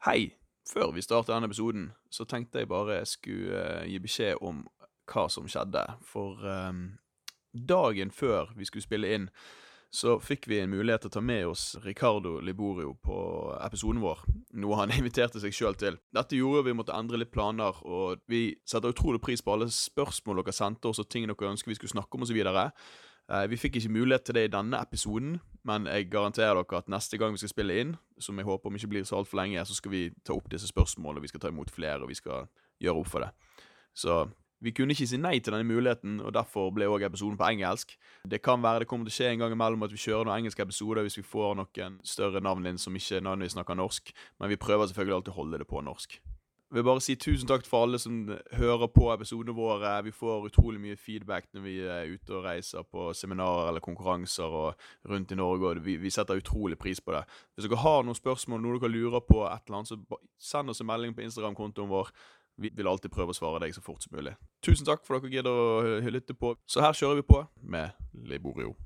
Hei! Før vi starter denne episoden, så tenkte jeg bare jeg skulle eh, gi beskjed om hva som skjedde. For eh, dagen før vi skulle spille inn, så fikk vi en mulighet til å ta med oss Ricardo Liborio på episoden vår. Noe han inviterte seg sjøl til. Dette gjorde vi måtte endre litt planer, og vi setter utrolig pris på alle spørsmål dere sendte oss, og ting dere ønsker vi skulle snakke om, osv. Eh, vi fikk ikke mulighet til det i denne episoden, men jeg garanterer dere at neste gang vi skal spille inn, som jeg håper om ikke blir så altfor lenge, så skal vi ta opp disse spørsmålene, vi skal ta imot flere, og vi skal gjøre opp for det. Så vi kunne ikke si nei til denne muligheten, og derfor ble også episoden på engelsk. Det kan være det kommer til å skje en gang imellom at vi kjører noen engelske episoder hvis vi får noen større navn inn som ikke nødvendigvis snakker norsk, men vi prøver selvfølgelig alltid å holde det på norsk. Vil bare si tusen takk for alle som hører på episodene våre. Vi får utrolig mye feedback når vi er ute og reiser på seminarer eller konkurranser og rundt i Norge, og vi, vi setter utrolig pris på det. Hvis dere har noen spørsmål, noe dere lurer på, et eller annet, så send oss en melding på Instagram-kontoen vår. Vi vil alltid prøve å svare deg så fort som mulig. Tusen takk for at dere gidder å lytte på. Så her kjører vi på med Liborio.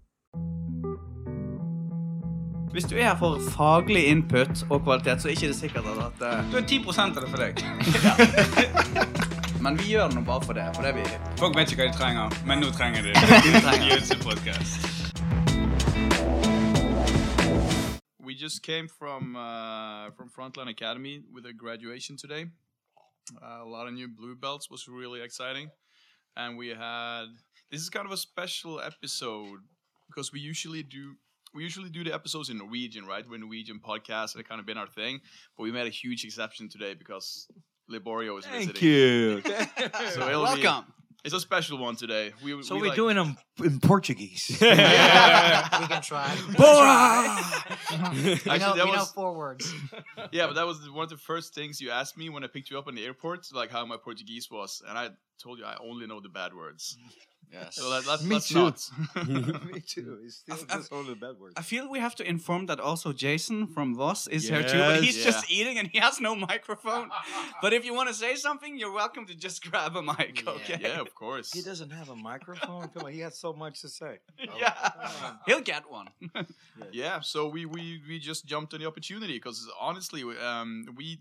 Hvis du er her for faglig input og kvalitet, så er ikke det sikkert at uh, Du er 10 av det for deg. Men vi gjør det nå bare for det. For det vi Folk vet ikke hva de trenger, men nå trenger de det. We just came from uh, from Frontline Academy with a graduation today. Uh, a lot of new blue belts was really exciting, and we had this is kind of a special episode because we usually do we usually do the episodes in Norwegian, right? We're Norwegian podcast, and it kind of been our thing. But we made a huge exception today because Liborio is Thank visiting. you. So it'll be- Welcome. It's a special one today. We, so we we're like- doing them in Portuguese. we can try. We Boa! can try. we Actually, know, that we know was four words. yeah, but that was one of the first things you asked me when I picked you up in the airport, like how my Portuguese was, and I told you I only know the bad words. Yes. So that, that's, Me that's too. not. Me too. It's still I've- just only bad words. I feel we have to inform that also Jason from Voss is here too, but he's Yes. just eating and he has no microphone. but if you want to say something, you're welcome to just grab a mic, Yeah. okay? yeah, of course. He doesn't have a microphone. Come on, he has so much to say. yeah. He'll get one. Yeah, so we we we just jumped on the opportunity because honestly, we, um, we.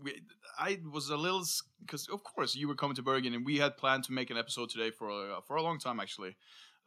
We, I was a little because of course you were coming to Bergen and we had planned to make an episode today for a, for a long time actually,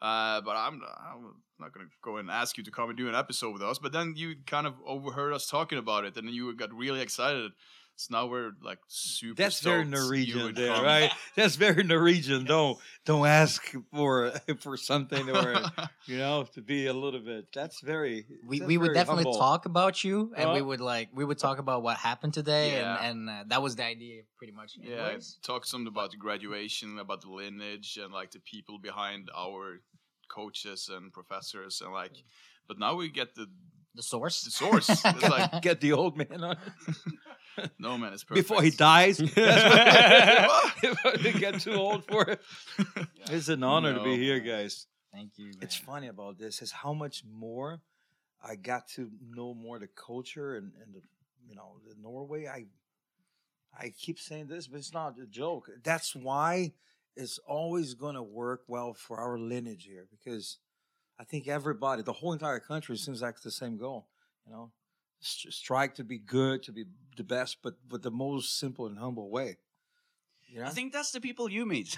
uh, but I'm I'm not gonna go and ask you to come and do an episode with us. But then you kind of overheard us talking about it and you got really excited. So now we're like super. That's very stoked you Norwegian there, come. right? That's very Norwegian. Don't don't ask for for something or you know to be a little bit. That's very. We, that's we would definitely humble. talk about you, and we would like we would talk about what happened today, Yeah. and and uh, that was the idea, pretty much. Yeah, anyways. talk some about the graduation, about the lineage, and like the people behind our coaches and professors, and like. But now we get the the source. the source. It's like Get the old man on no man, is perfect. before he dies. That's what- they get too old for it. It's an honor to be here, guys. Thank you. It's funny about this is how much more I got to know more the culture and, and the you know the Norway. I I keep saying this, but it's not a joke. That's why it's always going to work well for our lineage here because I think everybody, the whole entire country, seems like the same goal. You know, Strike to be good, to be the best, but but the most simple and humble way. You know? I think that's the people you meet.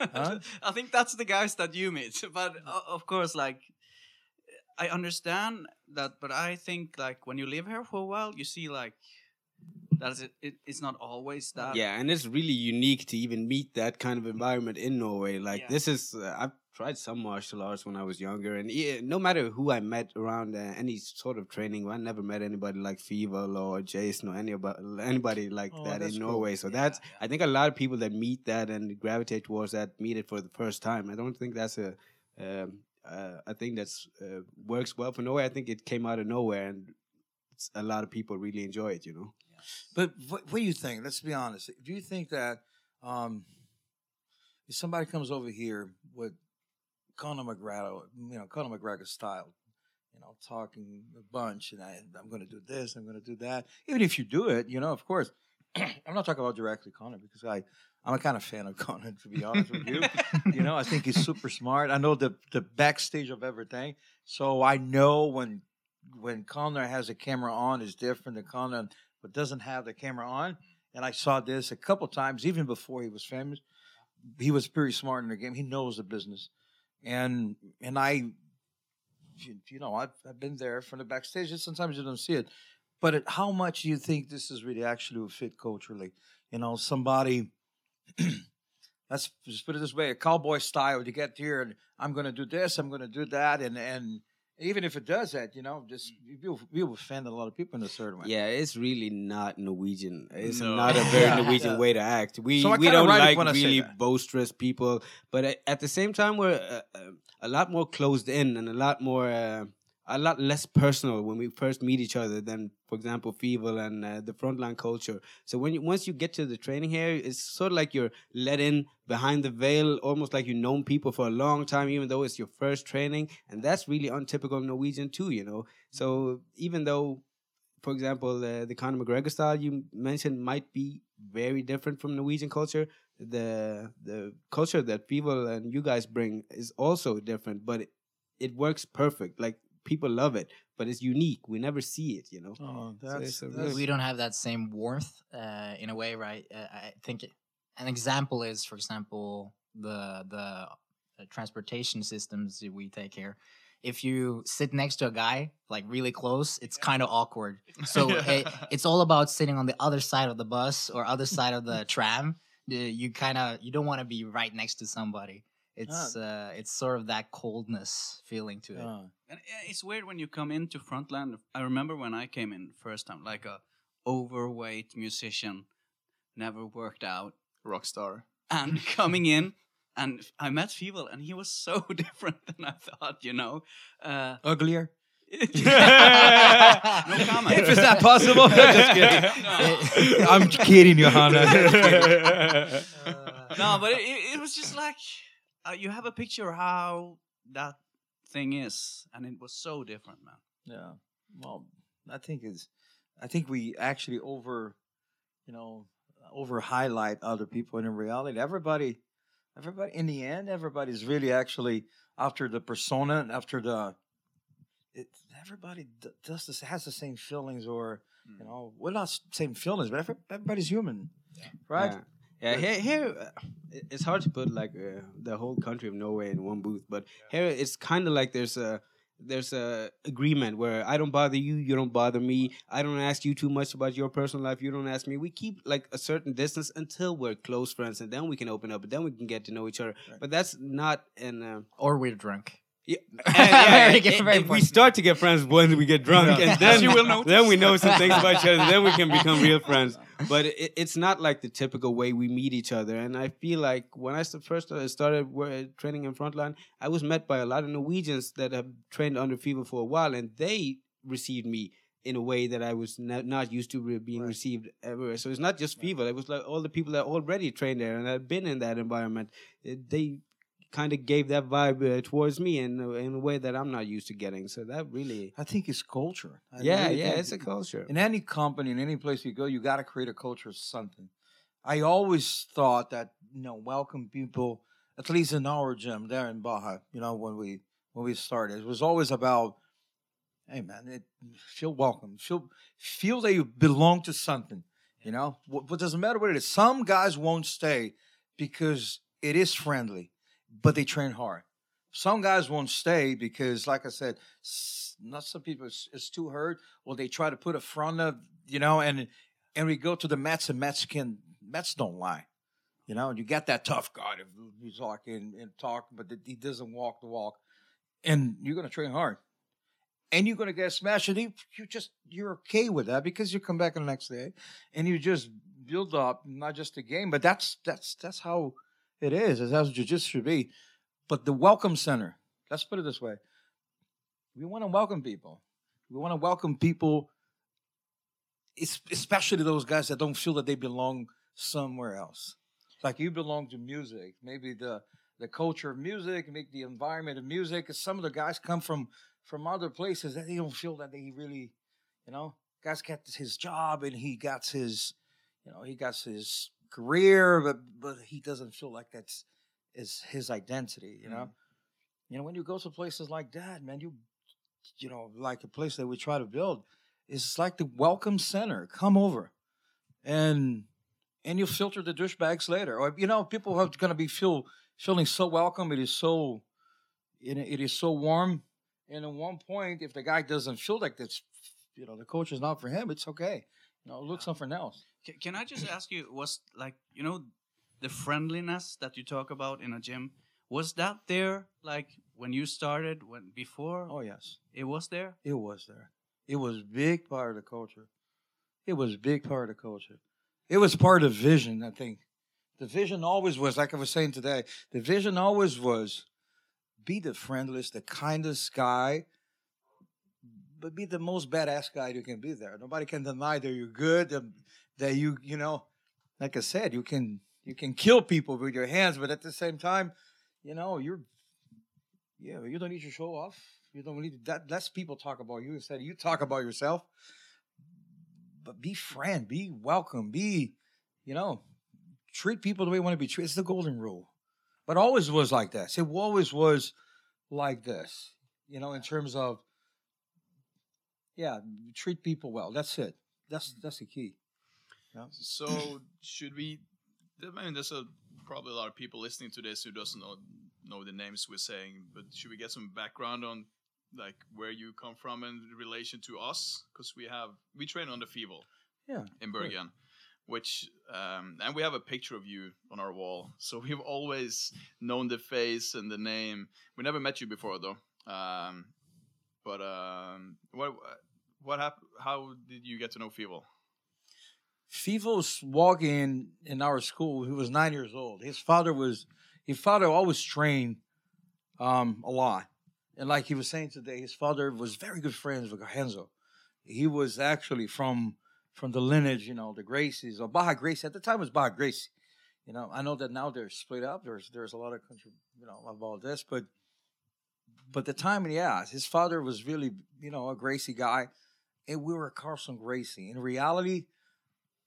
Huh? I think that's the guys that you meet. But uh, of course, like I understand that, but I think like when you live here for a while, you see like that it, it it's not always that. yeah, and it's really unique to even meet that kind of environment in Norway. Like Yeah. this is, uh, I've tried some martial arts when I was younger, and yeah, no matter who I met around uh, any sort of training, I never met anybody like Fivo or Jason or anybody anybody like Oh, that that's in cool. Norway. So Yeah, that's. I think a lot of people that meet that and gravitate towards that meet it for the first time. I don't think that's a. Um, uh, I think that's uh, works well for Norway. I think it came out of nowhere, and a lot of people really enjoy it. You know. But what, what do you think? Let's be honest. Do you think that um, if somebody comes over here with Conor McGregor, you know, Conor McGregor style, you know, talking a bunch, and I, I'm going to do this, I'm going to do that. Even if you do it, you know, of course, I'm not talking about directly Conor because I, I'm a kind of fan of Conor, to be honest with you. you know, I think he's super smart. I know the the backstage of everything, so I know when when Conor has a camera on is different than Conor but doesn't have the camera on. And I saw this a couple times, even before he was famous. He was pretty smart in the game. He knows the business, and and I, you, know, I've, I've been there from the backstage. Sometimes you don't see it, but how much do you think this is really actually would fit culturally? You know, somebody. let's just put it this way: a cowboy style. You get here, and I'm going to do this. I'm going to do that, and and even if it does that, you know, just you you offend a lot of people in a certain way. Yeah, it's really not Norwegian. It's No. not a very Yeah. Norwegian Yeah. way to act. We So we don't like when I say really boisterous people, but at, at the same time, we're uh, uh, a lot more closed in and a lot more. Uh, a lot less personal when we first meet each other than, for example, Fivo and uh, the frontline culture. So when you once you get to the training here, it's sort of like you're let in behind the veil, almost like you've known people for a long time, even though it's your first training, and that's really untypical Norwegian too, you know. So even though for example, uh, the Conor McGregor style you mentioned might be very different from Norwegian culture. The the culture that people and you guys bring is also different, but it, it works perfect. Like people love it, but it's unique. We never see it, you know. Oh, that's, it's a that's we don't have that same warmth uh, in a way, right? Uh, I think an example is, for example, the the uh, transportation systems we take here. If you sit next to a guy like really close, it's kind of awkward. So it, it's all about sitting on the other side of the bus or other side of the tram. Uh, You kind of you don't want to be right next to somebody. It's uh, it's sort of that coldness feeling to it. uh, And uh, it's weird when you come into Frontline. I remember when I came in first time, like a overweight musician, never worked out, rock star, and coming in, and I met Fivo, and he was so different than I thought. You know, uh, uglier. no comment. If it's not possible, just kidding. No. I'm kidding, Johanna. no, but it, it, it was just like uh, you have a picture of how that thing is, and it was so different, man. Yeah. Well, I think it's. I think we actually over, you know, over highlight other people, and in reality, everybody, everybody, in the end, everybody's really actually after the persona and after the. It, everybody does this has the same feelings, or you know, well, not same feelings, but everybody's human, right? Yeah. Yeah, here, here uh, it's hard to put like uh, the whole country of Norway in one booth, but here it's kind of like there's a there's a agreement where I don't bother you, you don't bother me. I don't ask you too much about your personal life, you don't ask me. We keep like a certain distance until we're close friends, and then we can open up, and then we can get to know each other. Right. But that's not an Uh, Or we're drunk. Yeah, Very and- good, and- we start to get friends when we get drunk, and then you will notice. then we know some things about each other. Then we can become real friends. But it, it's not like the typical way we meet each other. And I feel like when I first started training in frontline, I was met by a lot of Norwegians that have trained under Fivo for a while, and they received me in a way that I was not, not used to re- being Right. received ever. So it's not just Fivo; it was like all the people that already trained there and had been in that environment. Eh, they kind of gave that vibe uh, towards me in a, in a way that I'm not used to getting. So that really, I think it's culture. I yeah, really yeah, it's a culture. in any company, in any place you go, you got to create a culture of something. I always thought that you know, welcome people, at least in our gym there in Barra. You know, when we when we started, it was always about, hey man, it, feel welcome, feel feel that you belong to something. You know, what, what doesn't matter what it is. Some guys won't stay because it is friendly, but they train hard. Some guys won't stay because, like I said, not some people it's, it's too hurt, or they try to put a front of you know, and and we go to the Mets and Mets can Mets don't lie, you know. You got that tough guy you talk and, and talk, but he doesn't walk the walk, and you're gonna train hard, and you're gonna get smashed, and you, you just you're okay with that because you come back the next day, and you just build up not just the game, but that's that's that's how it is. That's how jiu-jitsu should be. But the welcome center, let's put it this way: we want to welcome people. We want to welcome people especially those guys that don't feel that they belong somewhere else. Like you belong to music, maybe the the culture of music, make the environment of music. Some of the guys come from from other places that they don't feel that they really, you know, guys got his job and he got his, you know, he got his career, but but he doesn't feel like that's is his identity. You know, mm. you know when you go to places like that, man, you you know like a place that we try to build It's like the welcome center. Come over, and and you filter the douchebags later. Or you know, people are going to be feel feeling so welcome. It is so, it, it is so warm. And at one point, if the guy doesn't feel like that's, you know, the coach is not for him, it's okay. Know, look something else. Ca- Can I just ask you, was like you know, the friendliness that you talk about in a gym, was that there like when you started, when before Oh yes, it was there? it was there. It was big part of the culture. It was big part of the culture. It was part of vision. I think the vision always was like I was saying today. The vision always was be the friendliest, the kindest guy, but be the most badass guy you can be there. Nobody can deny that you're good, that, that you you know, like I said, you can you can kill people with your hands, but at the same time, you know, you're yeah, you don't need to show off. You don't need that. Less people talk about you instead. You talk about yourself. But be friend, be welcome, be, you know, treat people the way you want to be treated. It's the golden rule. But always was like this. It always was like this. You know, in terms of, yeah, treat people well. That's it. That's that's the key. So should we? I mean, there's a probably a lot of people listening to this who doesn't know know the names we're saying, but should we get some background on like where you come from in relation to us? Because we have we train on the Fivo Yeah. in good. Bergen, which um, and we have a picture of you on our wall, so we've always known the face and the name. We never met you before though. Um, but um, what what happened? How did you get to know Feeble? Fivo was walking in our school. He was nine years old. His father was, his father always trained um, a lot. And like he was saying today, his father was very good friends with Renzo. He was actually from from the lineage, you know, the Gracies or Barra Gracie. At the time, it was Barra Gracie. You know, I know that now they're split up. There's there's a lot of country, you know, about this, but but the time, yeah, his father was really, you know, a Gracie guy, and we were Carlson Gracie. In reality,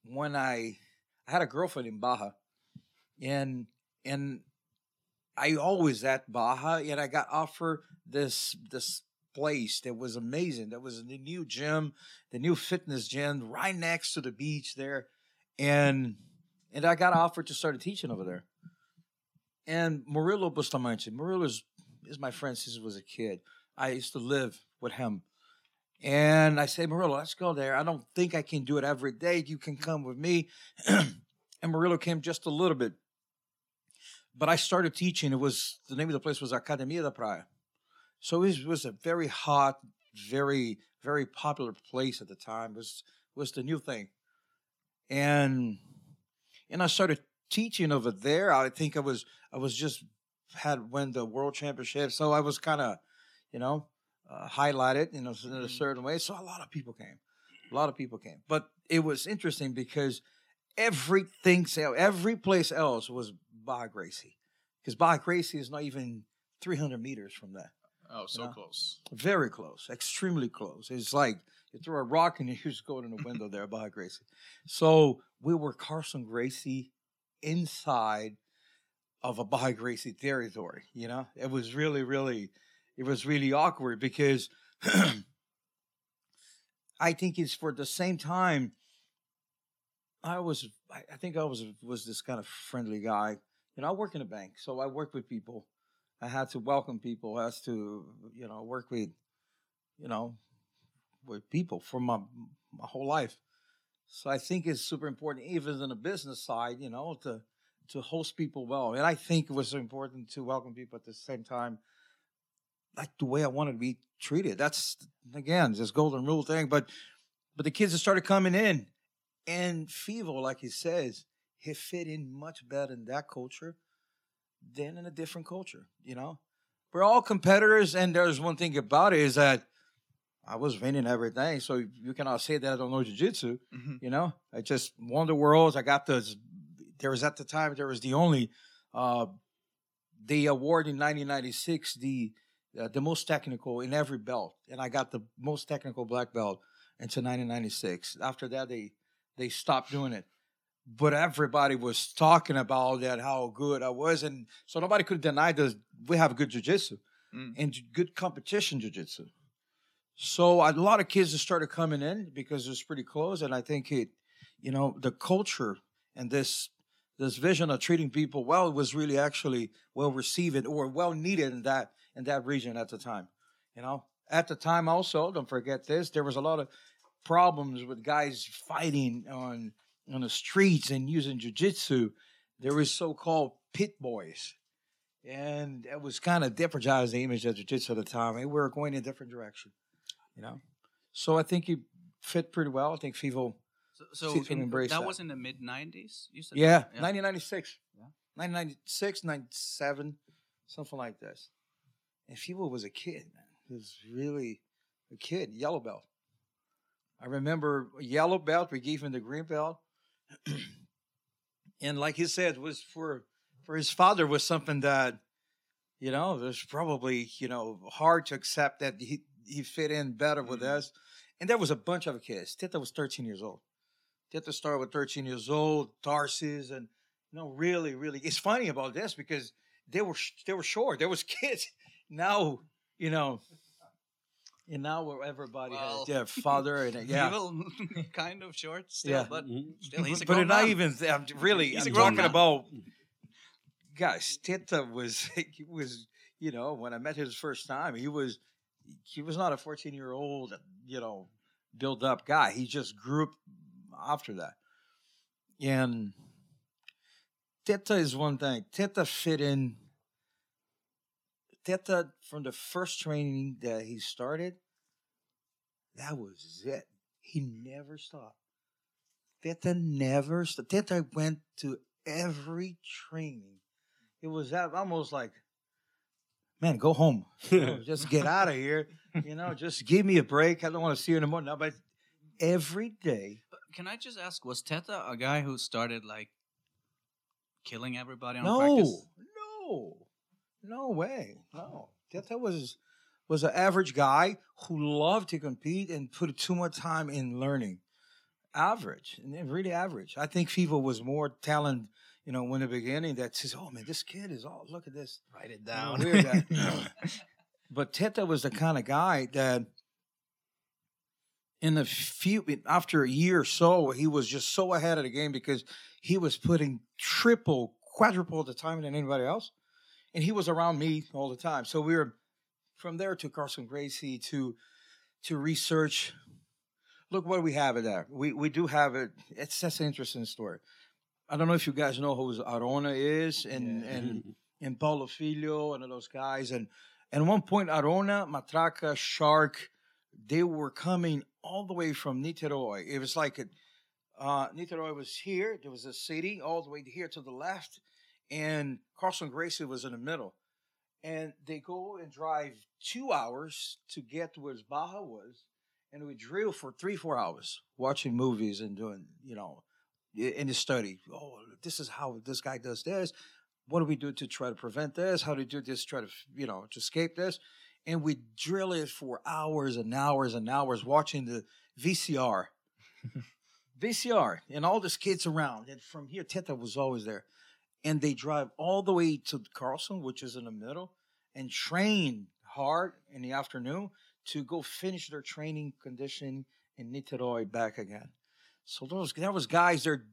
when I I had a girlfriend in Barra, and and I always at Barra, and I got offered this this place that was amazing. That was the new gym, the new fitness gym, right next to the beach there, and and I got offered to start teaching over there. And Murilo Bustamante, Murilo is, my friend since I was a kid. I used to live with him. And I say, Murilo, let's go there. I don't think I can do it every day. You can come with me. and Murilo came just a little bit. But I started teaching. It was the name of the place was Academia da Praia. So it was, was a very hot, very, very popular place at the time. It was was the new thing. And and I started teaching over there. I think I was I was just had won the world championship. So I was kind of, you know, uh, highlighted, you know, in a certain way. So a lot of people came. A lot of people came. But it was interesting because everything, every place else was Barra Gracie. Because Barra Gracie is not even 300 meters from that. Oh, so Yeah. close. Very close, extremely close. It's like you throw a rock and you just go in the window there, Barra Gracie. So we were Carlson Gracie inside of a Barra Gracie territory. You know, it was really, really, it was really awkward because I think it's for the same time. I was, I think I was was this kind of friendly guy. You know, I work in a bank, so I work with people. I had to welcome people. I had to, you know, work with, you know, with people for my my whole life. So I think it's super important, even in the business side, you know, to to host people well. And I think it was important to welcome people at the same time, like the way I wanted to be treated. That's again this golden rule thing. But but the kids that started coming in, and Fivo, like he says, he fit in much better in that culture than in a different culture. You know, we're all competitors, and there's one thing about it is that I was winning everything, so you cannot say that I don't know jujitsu. hmm You know, I just won the worlds. I got the. There was at the time there was the only, uh, the award in 1996 the uh, the most technical in every belt, and I got the most technical black belt into 1996. After that, they they stopped doing it. But everybody was talking about that how good I was, and so nobody could deny that we have good jujitsu Mm. and good competition jujitsu. So a lot of kids started coming in because it was pretty close, and I think it, you know, the culture and this this vision of treating people well was really actually well received or well needed in that in that region at the time. You know, at the time also, don't forget this, there was a lot of problems with guys fighting on on the streets and using jujitsu. There was so-called pit boys. And it was kind of jeopardized the image of jiu-jitsu at the time. We were going in a different direction, you know. So I think he fit pretty well. I think FIVO So, so See in- embrace that that. was in the mid '90s. You said Yeah, that? 1996. Yeah. 1996, 97, something like this. And FIVO was a kid, man. He was really a kid, yellow belt. I remember yellow belt, we gave him the green belt. and like he said, was for for his father was something that, you know, it was probably, you know, hard to accept that he he fit in better with Mhm. us. And there was a bunch of kids. Tita was 13 years old. Tita start with 13 years old, Tarsis, and you know, really, really. It's funny about this because they were sh- they were short. There was kids. Now, you know, and now where everybody Well, has yeah, father and yeah. Evil, kind of short still, Yeah. but Mhm. still he's a but grown not man. even I'm really He's a I'm grown talking man. about guys Tita was he was you know when I met his first time he was he was not a 14 year old you know build up guy he just grew up after that and Teta is one thing Teta fit in Teta, from the first training that he started that was it he never stopped Teta never. st- Teta went to every training. It was almost like, man, go home. You know, just get out of here. You know, just give me a break. I don't want to see you anymore. No, but every day. Can I just ask, was Teta a guy who started like killing everybody on No, practice? no, no No way. No, Teta was was an average guy who loved to compete and put too much time in learning. Average, and really average. I think Fivo was more talent, you know, in the beginning that says, "Oh man, this kid is all. Look at this." Write it you know, down. weird guy. but Teta was the kind of guy that, in a few after a year or so, he was just so ahead of the game because he was putting triple, quadruple the time than anybody else, and he was around me all the time. So we were from there to Carlson Gracie to to research. Look what we have it there. We we do have it. It's that's an interesting story. I don't know if you guys know who Arona is and and and Paulo Filho and all those guys. And and at one point, Arona, Matraca, Shark, they were coming all the way from Niterói. It was like a, uh, Niterói was here. There was a city all the way here to the left, and Carlson Gracie was in the middle. And they go and drive two hours to get to where Barra was, and we drill for three, four hours watching movies and doing, you know, in the study. Oh, this is how this guy does this what do we do to try to prevent this? How do we do this? Try to, you know, to escape this? And we drill it for hours and hours and hours watching the VCR. VCR and all these kids around. And from here, Teta was always there. And they drive all the way to Carlson, which is in the middle, and train hard in the afternoon to go finish their training condition in Niterói back again. So those that was guys they're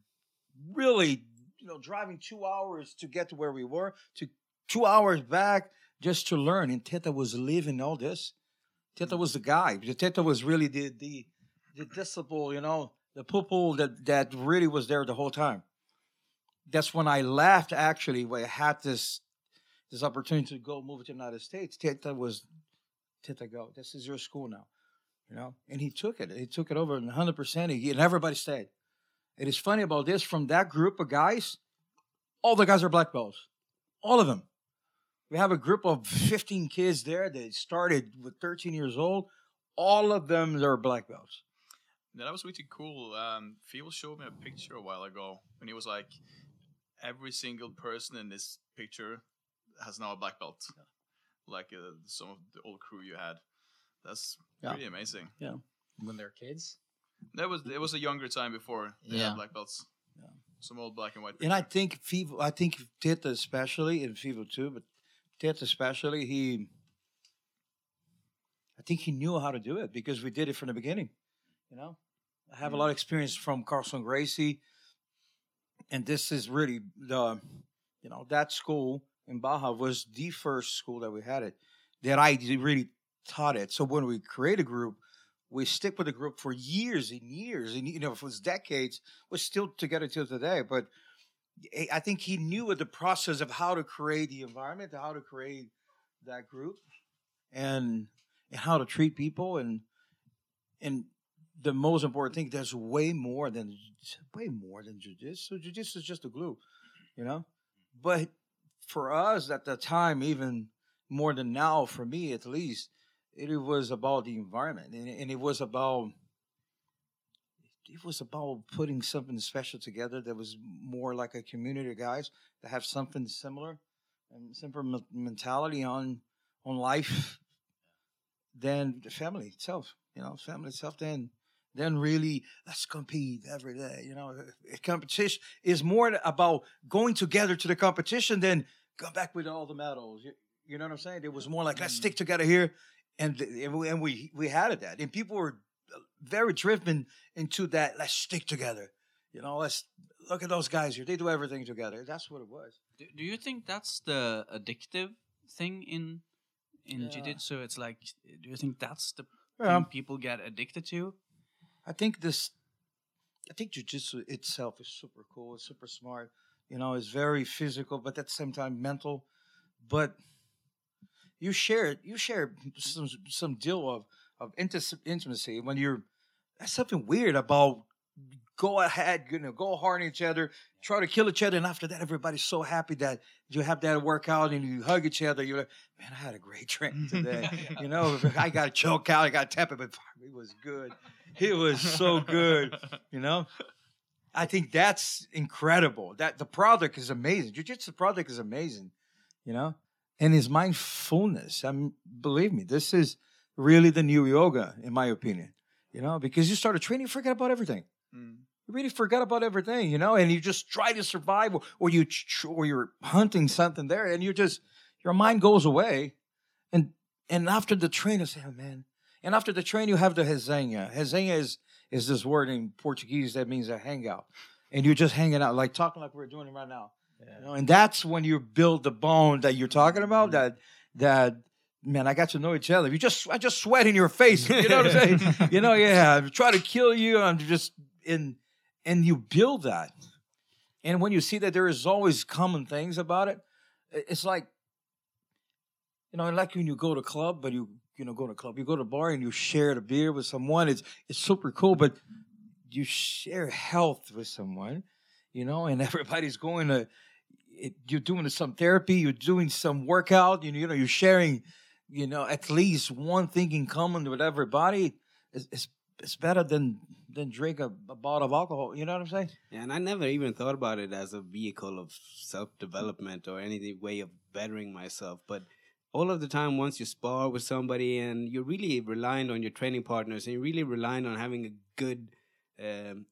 really you know driving two hours to get to where we were to two hours back just to learn. And Teta was living all this. Teta mm. was the guy. Teta was really the the the disciple, you know, the pupil that that really was there the whole time. That's when I left actually when I had this this opportunity to go move to the United States. Teta was Teta go. This is your school now. You know, and he took it. He took it over and 100%. And everybody stayed. It is funny about this from that group of guys, all the guys are black belts. All of them. We have a group of 15 kids there that started with 13 years old. All of them are black belts. Yeah, that was really cool. Um, Phil showed me a picture a while ago and he was like, every single person in this picture has now a black belt, like uh, some of the old crew you had. That's Yeah. pretty amazing. Yeah, when they're kids. That was it was a younger time before they Yeah. had black belts. Yeah. Some old black and white. And I think FIVO, I think Teta especially, and FIVO too, but Teta especially, he, I think he knew how to do it because we did it from the beginning. You know, I have a mm. lot of experience from Carlson Gracie, and this is really the, you know, that school in Barra was the first school that we had it that I really taught it. So when we create a group, we stick with the group for years and years, and you know, if it was decades, we're still together till today. But I- think he knew the process of how to create the environment, how to create that group, and and how to treat people, and and the most important thing, there's way more than way more than jujitsu. Jujitsu is just a glue, you know. But for us at the time, even more than now, for me at least, it was about the environment, and, and it was about it was about putting something special together that was more like a community of guys that have something similar and similar me- mentality on on life than the family itself. You know, family itself. Then then really let's compete every day. You know, competition is more about going together to the competition than come back with all the medals. You, you know what I'm saying? It was more like let's mm. stick together here, and and we and we, we had it that, and people were very driven into that. Let's stick together. You know, let's look at those guys here. They do everything together. That's what it was. Do, do you think that's the addictive thing in in Yeah. jiu-jitsu? It's like, do you think that's the Yeah. thing people get addicted to? I think this, I think jujitsu itself is super cool. It's super smart. You know, it's very physical, but at the same time mental. But you share you share some some deal of of inti- intimacy when you're. That's something weird about go ahead, you know, go hard on each other, try to kill each other, and after that, everybody's so happy that you have that workout and you hug each other. You're like, man, I had a great training today. you know, I got choked out, I got tepid, but it was good. It was so good. You know, I think that's incredible. That the product is amazing. Jiu-jitsu product is amazing. You know, and his mindfulness. I mean, believe me, this is really the new yoga, in my opinion. You know, because you started training, you forget about everything. Mm. You really forget about everything, you know, and you just try to survive, or, or you or you're hunting something there, and you just your mind goes away, and and after the train, you say, oh, man, and after the train, you have the resenha. Resenha is is this word in Portuguese that means a hangout, and you're just hanging out, like talking like we're doing right now, you know, and that's when you build the bond that you're talking about. That that man, I got to know each other. You just I just sweat in your face, you know what I'm saying? you know, yeah, I try to kill you. I'm just in, and you build that. And when you see that there is always common things about it, it's like, you know, like when you go to club, but you you know go to club, you go to bar and you share the beer with someone. It's it's super cool, but you share health with someone, you know, and everybody's going to. It, you're doing some therapy, you're doing some workout, you you know, you're sharing, you know, at least one thing in common with everybody. It's it's better than than drink a, a bottle of alcohol. You know what I'm saying? Yeah, and I never even thought about it as a vehicle of self development or any way of bettering myself. But all of the time, once you spar with somebody and you're really reliant on your training partners and you're really reliant on having a good um,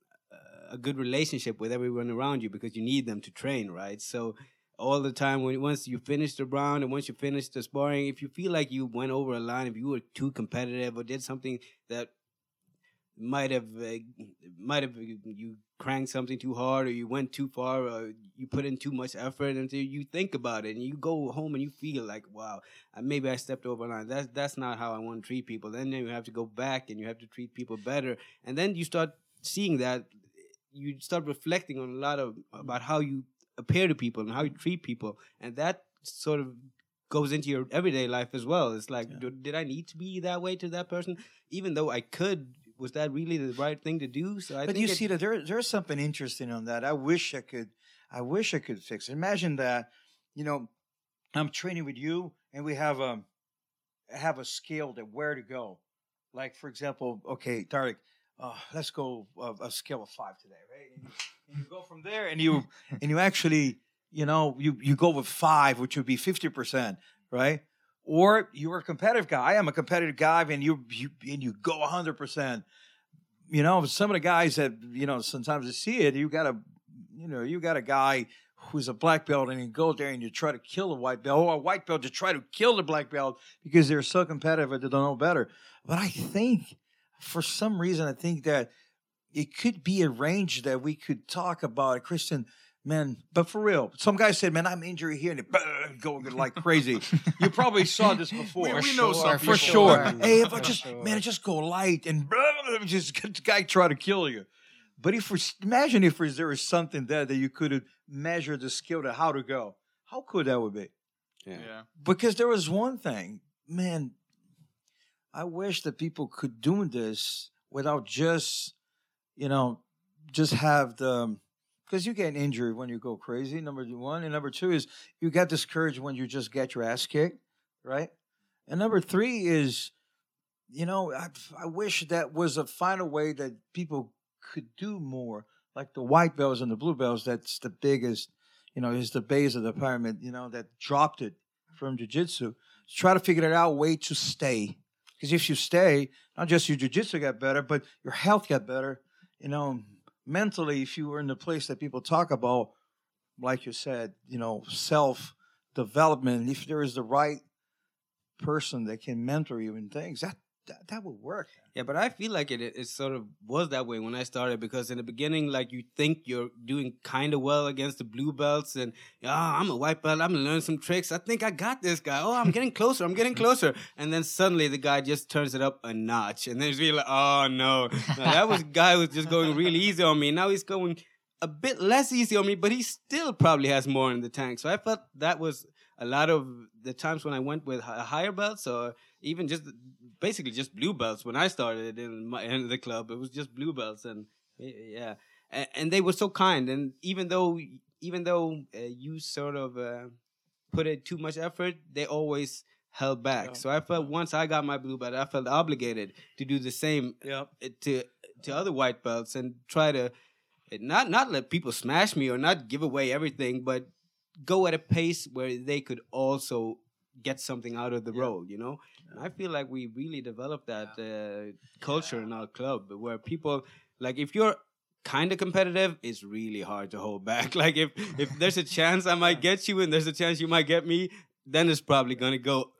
a good relationship with everyone around you because you need them to train, right? So all the time when once you finish the round and once you finish the sparring, if you feel like you went over a line, if you were too competitive or did something that might have uh, might have you cranked something too hard or you went too far or you put in too much effort until you think about it and you go home and you feel like wow maybe I stepped over a line. That's that's not how I want to treat people. Then you have to go back and you have to treat people better. And then you start seeing that you start reflecting on a lot of about how you appear to people and how you treat people and that sort of goes into your everyday life as well it's like Yeah. did I need to be that way to that person even though I could was that really the right thing to do so I but think you see that there there's something interesting on that. I wish I could. I wish I could fix it. Imagine that. You know, I'm training with you, and we have a have a scale that where to go. Like for example, okay, Tarek, uh, let's go uh, a scale of five today, right? And you, and you go from there, and you and you actually, you know, you you go with five, which would be fifty percent, right? Or you're a competitive guy. I am a competitive guy, and you you and you go hundred percent. You know, some of the guys that you know sometimes you see it, you got a, you know, you got a guy who's a black belt and you go there and you try to kill a white belt or a white belt to try to kill the black belt because they're so competitive and they don't know better. But I think for some reason, I think that it could be a range that we could talk about. Christian, man, but for real, some guy said, man, I'm injured here and it going like crazy. you probably saw this before. We- we For know sure, some for people. sure. Hey, if I just sure. man, just go light and just get the guy try to kill you. But if we imagine if there was something there that you could measure the skill to how to go, how cool that would be. Yeah. Yeah. Because there was one thing, man. I wish that people could do this without just, you know, just have the um, because you get injured when you go crazy. Number one, and number two is you get discouraged when you just get your ass kicked, right? And number three is, you know, I, I wish that was a final way that people could do more, like the white belts and the blue belts. That's the biggest, you know, is the base of the pyramid. You know, that dropped it from jujitsu. Try to figure it out way to stay, because if you stay, not just your jujitsu got better, but your health got better. You know, mentally, if you were in the place that people talk about, like you said, you know, self development. If there is the right person that can mentor you in things, that that, that would work. Yeah, but I feel like it, it it sort of was that way when I started because in the beginning, like you think you're doing kind of well against the blue belts, and oh, I'm a white belt, I'm gonna learn some tricks. I think I got this guy. Oh, I'm getting closer, I'm getting closer, and then suddenly the guy just turns it up a notch, and then it's really like, oh no, Now, that was guy was just going really easy on me. Now he's going a bit less easy on me, but he still probably has more in the tank. So I felt that was a lot of the times when I went with hi- higher belts or even just basically just blue belts when I started in my in the club. It was just blue belts, and yeah, and, and they were so kind. And even though even though uh, you sort of uh, put in too much effort, they always held back. Yeah. So I felt once I got my blue belt, I felt obligated to do the same Yeah. uh, to to other white belts and try to uh, not not let people smash me or not give away everything, but go at a pace where they could also get something out of the Yeah. role, you know. I feel like we really developed that uh, culture in our club where people like if you're kind of competitive, it's really hard to hold back. Like if if there's a chance I might get you and there's a chance you might get me, then it's probably gonna go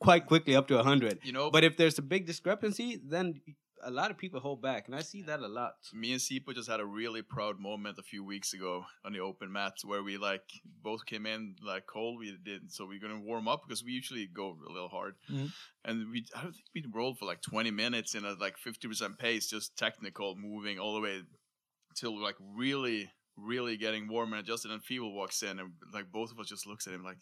quite quickly up to hundred. You know, But if there's a big discrepancy, then a lot of people hold back, and I see that a lot. me and Sipo just had a really proud moment a few weeks ago on the open mat where we like both came in like cold. We didn't, so we're gonna warm up because we usually go a little hard, Mhm. and we I don't think we rolled for like 20 minutes in a like 50% pace, just technical, moving all the way till like really, really getting warm and adjusted. And Fivo walks in, and like both of us just looks at him like,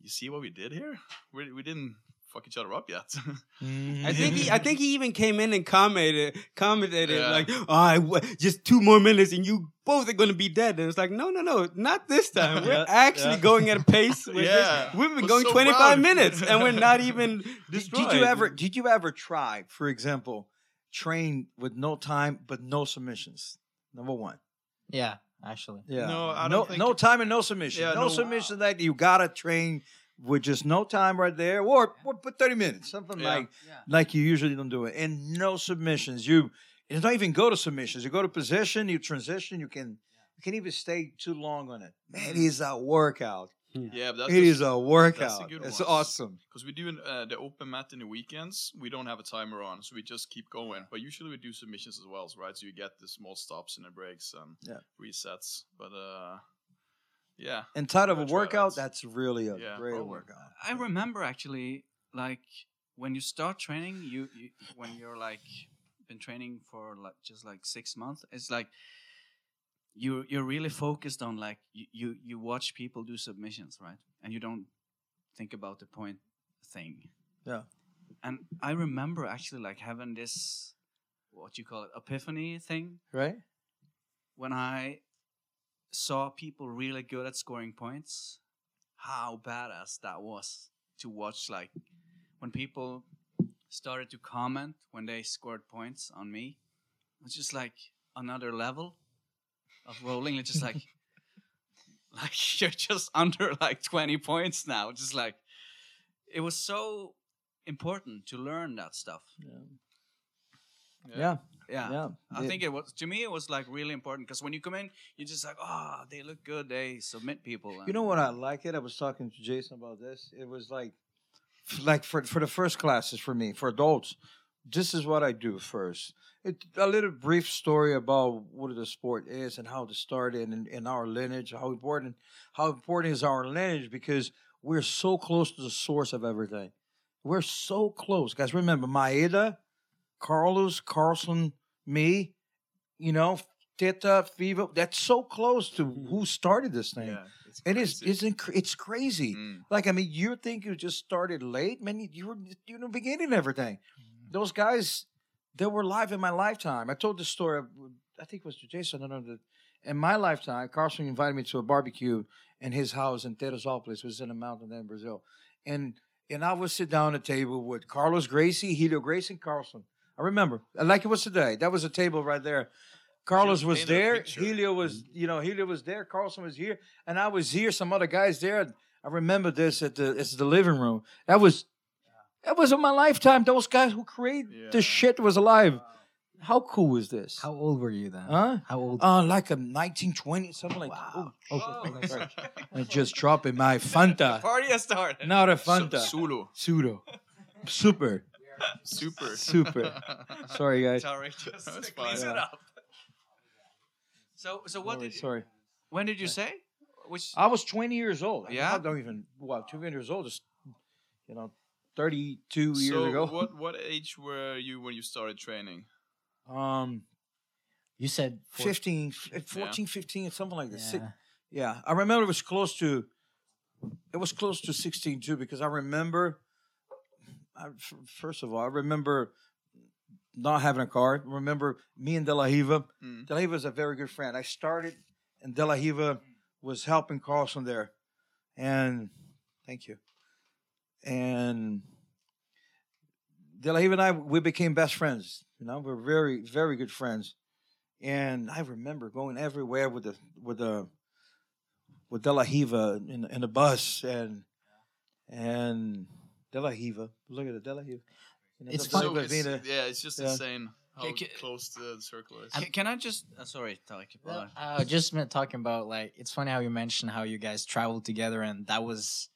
"You see what we did here? We we didn't fuck each other up yet." Mm-hmm. I think he, I think he even came in and commented, commented Yeah. like, "Oh, I w- just two more minutes and you both are gonna be dead." And it's like, no, no, no, not this time. We're Yeah, actually yeah. going at a pace. We're just- Yeah. we've been Was going so 25 proud. minutes and we're not even Did, destroyed. did you ever did you ever try, for example, train with no time but no submissions? Number one. Yeah, actually. Yeah. No, I no, don't think no time and no submission. Yeah, no, no- submission uh, that you gotta train with just no time right there, or, or put thirty minutes, something Yeah. like Yeah. like you usually don't do it, and no submissions. You it's not even go to submissions. You go to position, you transition. You can you can even stay too long on it. Man, it is a workout. yeah, but that's It just- is a workout. good It's one. awesome. Because we do uh, the open mat in the weekends, we don't have a timer on, so we just keep going. But usually we do submissions as well, right? So you get the small stops and the breaks and Yeah. resets. But uh, yeah, And type of a workout, that's really a Yeah, great oh, I'll- workout. I remember actually, like when you start training, you, you when you're like been training for like just like six months. It's like you you're really focused on like you you, you watch people do submissions, right? And you don't think about the point thing. Yeah. And I remember actually like having this what you call it epiphany thing Right? when I saw people really good at scoring points, how badass that was to watch. Like when people started to comment when they scored points on me, it was just like another level of rolling. It's just like, like you're just under like 20 points now. Just like it was so important to learn that stuff. Yeah, Yeah. yeah. Yeah. I It- think it was to me. It was like really important because when you come in, you're just like, oh, they look good. They submit people. You know what I like it? I was talking to Jason about this. It was like, like for for the first classes for me for adults, this is what I do first. It, a little brief story about what the sport is and how to start it and, and our lineage. How important how important is our lineage because we're so close to the source of everything. We're so close, guys. Remember Maeda, Carlos, Carlson, me, you know, Teta, Fivo. That's so close to who started this thing. Yeah, it's It is. It's inc- it's crazy. Mm. Like I mean, you think you just started late, man? You, were you know beginning everything. Those guys, they were live in my lifetime. I told this story. I think it was to Jason. I don't know. In my lifetime, Carlson invited me to a barbecue in his house in Teresópolis, which was in a mountain there in Brazil, and and I would sit down at a table with Carlos Gracie, Helio Gracie, and Carlson. I remember, like it was today. That was a table right there. Carlos Just was there. Helio was, you know, Helio was there. Carlson was here, and I was here. Some other guys there. I remember this at the it's the living room. That was that was in my lifetime. Those guys who created Yeah. this shit was alive. How cool is this? How old were you then? Huh? How old? Uh, like a 1920, something like that. Wow. Oh, Oh, okay. I just dropped in my Fanta. Party has started. Not a So- Fanta. Solo. Pseudo. Super. Super. Super. Sorry, guys. Sorry, just That's cleans fine. it up. So, so what Sorry, did? sorry. When did you say? Which? I was 20 years old. I- Yeah? I don't even, well, 20 years old is, you know, 32 years so ago. what what age were you when you started training? Um, you said four- 15, f- 14, 15, something like that. Six- Yeah. Yeah, I remember it was close to. It was close to sixteen too, because I remember. I, first of all, I remember not having a car. I remember me and De La Riva. Mm. De La Riva is a very good friend. I started, and De La Riva was helping Carlson there, and thank you. And De La Riva and I, we became best friends. You know, we're very, very good friends. And I remember going everywhere with the with the with De La Riva in in the bus and and De La Riva. Look at it, De La Riva. You know, It's De La it's, yeah, it's just yeah. insane how Okay, ca- close the circle is. Can, can I just? Uh, sorry, Tarek. Well, uh, just meant talking about like it's funny how you mentioned how you guys traveled together, and that was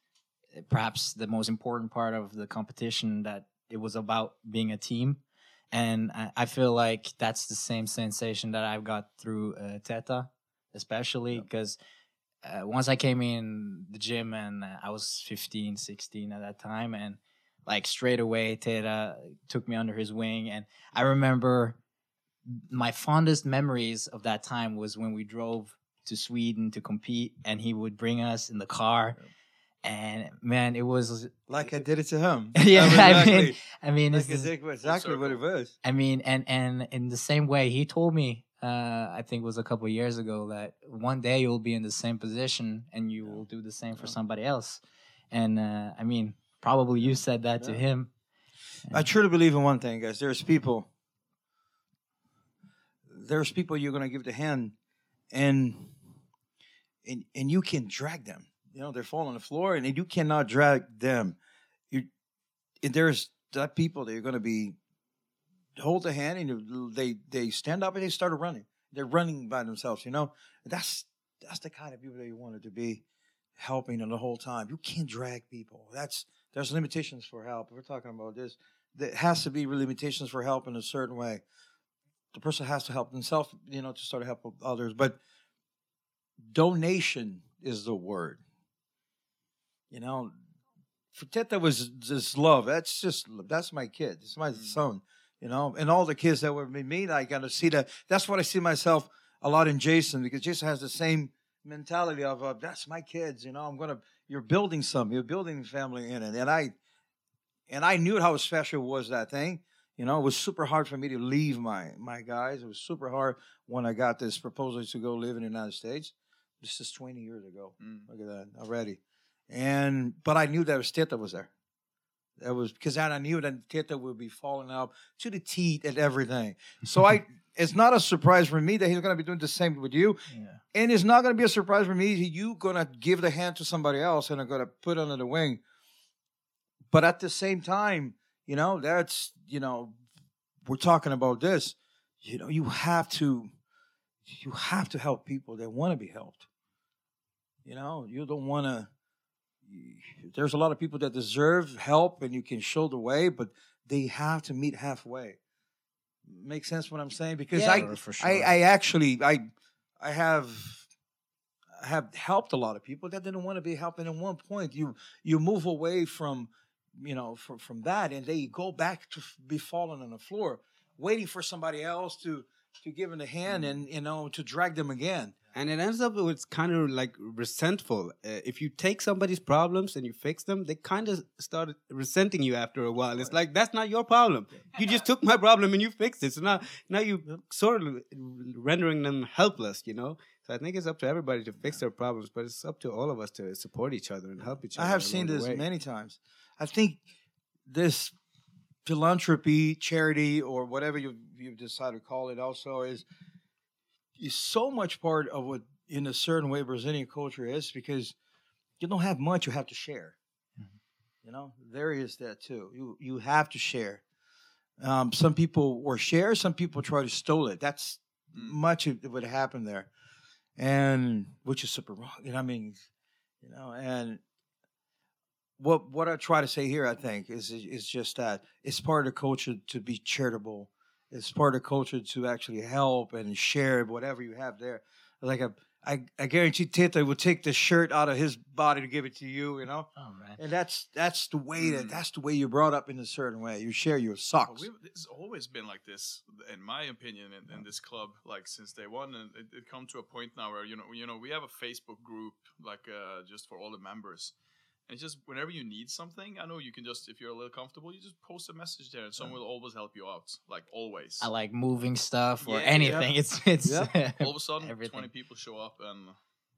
uh, perhaps the most important part of the competition. That it was about being a team, and I, I feel like that's the same sensation that I've got through uh, Teta, especially because. Uh, once I came in the gym and uh, I was 15, 16 at that time, and like straight away, Teta took me under his wing, and I remember my fondest memories of that time was when we drove to Sweden to compete, and he would bring us in the car, and man, it was like I did it to him. Yeah, That was I mean, exactly- I mean, like it's I this- did exactly what it was. I mean, and and in the same way, he told me, uh, I think it was a couple of years ago, that one day you'll be in the same position and you will do the same for Yeah. somebody else. And uh, I mean, probably you said that to him. I truly believe in one thing, guys. There's people. There's people you're gonna give the hand, and and and you can drag them. You know, they're falling on the floor, and you cannot drag them. You, there's that people that you're gonna be hold the hand, and you, they they stand up and they start running. They're running by themselves. You know, that's that's the kind of people that you wanted to be helping them the whole time. You can't drag people. That's there's limitations for help. We're talking about this. There has to be limitations for help in a certain way. The person has to help themselves, you know, to start to help others. But donation is the word. You know, for Teta was just love. That's just that's my kid. It's my mm. son. You know, and all the kids that were with me, I got to see that. That's what I see myself a lot in Jason because Jason has the same mentality of uh, that's my kids. You know, I'm gonna. You're building something. You're building family in it, and I, and I knew how special was that thing. You know, it was super hard for me to leave my my guys. It was super hard when I got this proposal to go live in the United States. This is 20 years ago. Mm. Look at that already. And but I knew that was Teta was there. That was because I knew that Teta would be falling out to the teeth at everything. So I, it's not a surprise for me that he's going to be doing the same with you. Yeah. And it's not going to be a surprise for me. that you're gonna give the hand to somebody else and I'm gonna put under the wing. But at the same time, you know, that's you know, we're talking about this, you know, you have to you have to help people that want to be helped. You know, you don't want to. There's a lot of people that deserve help, and you can show the way, but they have to meet halfway. Make sense what I'm saying? Because Yeah, I, for sure. I, I actually, I, I have, I have helped a lot of people that didn't want to be helped. And at one point, you, you move away from, you know, from from that, and they go back to be falling on the floor, waiting for somebody else to to give them a hand mm. and you know to drag them again. And it ends up with kind of like resentful. Uh, if you take somebody's problems and you fix them, they kind of start resenting you after a while. It's like that's not your problem. You just took my problem and you fixed it. So now, now you sort of rendering them helpless. You know. So I think it's up to everybody to fix their problems, but it's up to all of us to support each other and help each other. I have seen this many times. I think this philanthropy, charity, or whatever you you decide to call it, also is is so much part of what, in a certain way, Brazilian culture is because you don't have much, you have to share. You know, there is that too. You you have to share. Um, some people or share, some people try to steal it. That's much of what happened there, and which is super wrong. You know, I mean, you know, and what what I try to say here, I think, is is just that it's part of the culture to be charitable. It's part of culture to actually help and share whatever you have there. Like a, I, I guarantee Tita would take the shirt out of his body to give it to you, you know. Oh, right. And that's that's the way that Mm. that's the way you're brought up in a certain way. You share your Well, socks. we've, it's always been like this, in my opinion, in, in this club, like since day one, and it, it come to a point now where you know, you know, we have a Facebook group, like uh, just for all the members. And it's just whenever you need something, I know you can just, if you're a little comfortable, you just post a message there, and someone will always help you out, like always. I like moving stuff or Yeah, anything. It's it's all of a sudden, everything. twenty people show up, and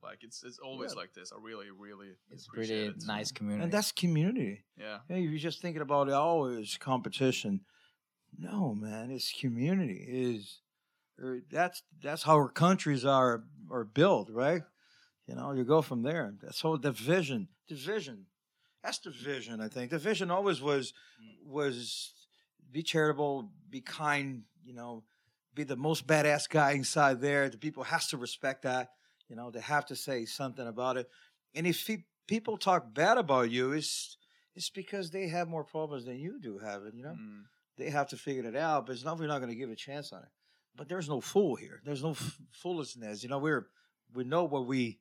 like it's it's always Yeah. like this. I really, really it's appreciate pretty it. nice community. and that's community. Yeah. Hey, you're just thinking about it always competition. No, man, it's community. Is er, that's that's how our countries are are built, right? You know, you go from there. That's whole division. Division. That's the vision, I think. The vision always was was be charitable, be kind, you know, be the most badass guy inside there. The people has to respect that. You know, they have to say something about it. And if pe- people talk bad about you, it's it's because they have more problems than you do have it, you know? Mm. They have to figure it out, but it's not we're not going to give a chance on it. But there's no fool here. There's no f- foolishness. You know, we're we know what we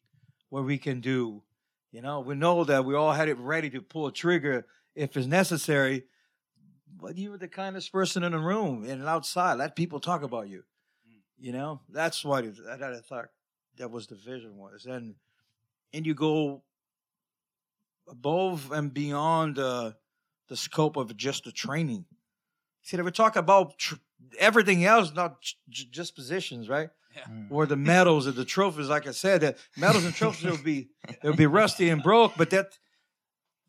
what we can do. You know, we know that we all had it ready to pull a trigger if it's necessary. But you were the kindest person in the room and outside. Let people talk about you. You know, that's what it, that I thought that was the vision was, and and you go above and beyond uh, the scope of just the training. See, they were talking about tr- everything else, not j- just positions, right? Mm. Or the medals or the trophies. Like I said, the medals and trophies will be it'll be rusty and broke. But that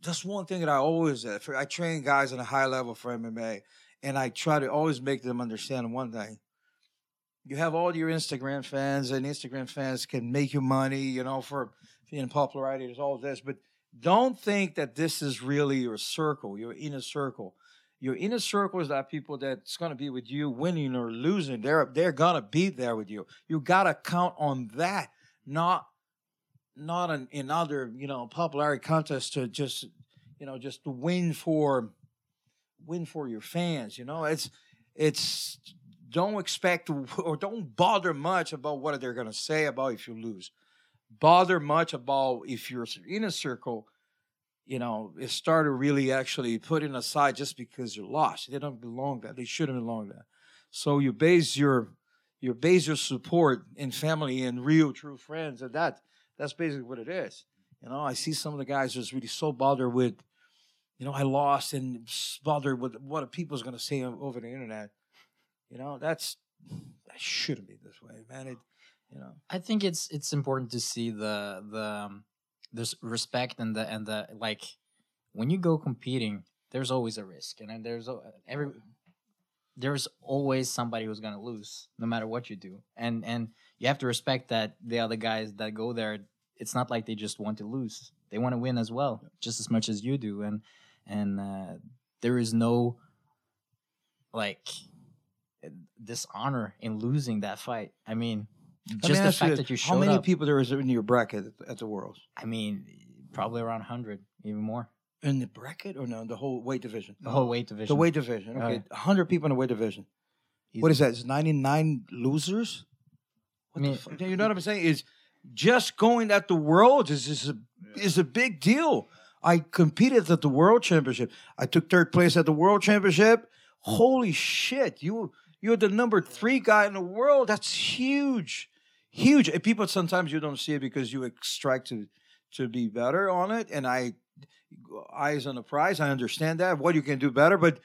that's one thing that I always uh, I train guys on a high level for MMA, and I try to always make them understand one thing. You have all your Instagram fans, and Instagram fans can make you money, you know, for being popularity. There's all this, but don't think that this is really your circle, your inner circle. Your inner circle is that people that's gonna be with you, winning or losing. They're they're gonna be there with you. You gotta count on that, not not an, in other you know popularity contests to just you know just to win for win for your fans. You know, it's it's don't expect or don't bother much about what they're gonna say about if you lose. Bother much about if you're in a circle you know, it started really actually putting aside just because you're lost. They don't belong there. They shouldn't belong there. So you base your you base your support in family and real true friends, and that that's basically what it is. You know, I see some of the guys just really so bothered with, you know, I lost and bothered with what the people's gonna say over the internet. You know, that's that shouldn't be this way, man. It, you know, I think it's it's important to see the the um, there's respect and the and the like when you go competing, there's always a risk, and then there's every there's always somebody who's gonna lose, no matter what you do, and and you have to respect that the other guys that go there, it's not like they just want to lose; they want to win as well, just as much as you do, and and uh, there is no like dishonor in losing that fight. I mean, just the fact this, that you showed how many up. people there is in your bracket at, at the Worlds? I mean, probably around hundred, even more. In the bracket or no? The whole weight division. The whole weight division. The weight division. Oh, Okay, hundred people in the weight division. What is that? Is ninety nine losers? I What the mean, fuck? You know what I'm saying? Is just going at the Worlds is is a is a big deal. I competed at the World Championship. I took third place at the World Championship. Holy shit! You you're the number three guy in the world. That's huge, huge. And people sometimes you don't see it because you extract to to be better on it. And I eyes on the prize. I understand that what you can do better, but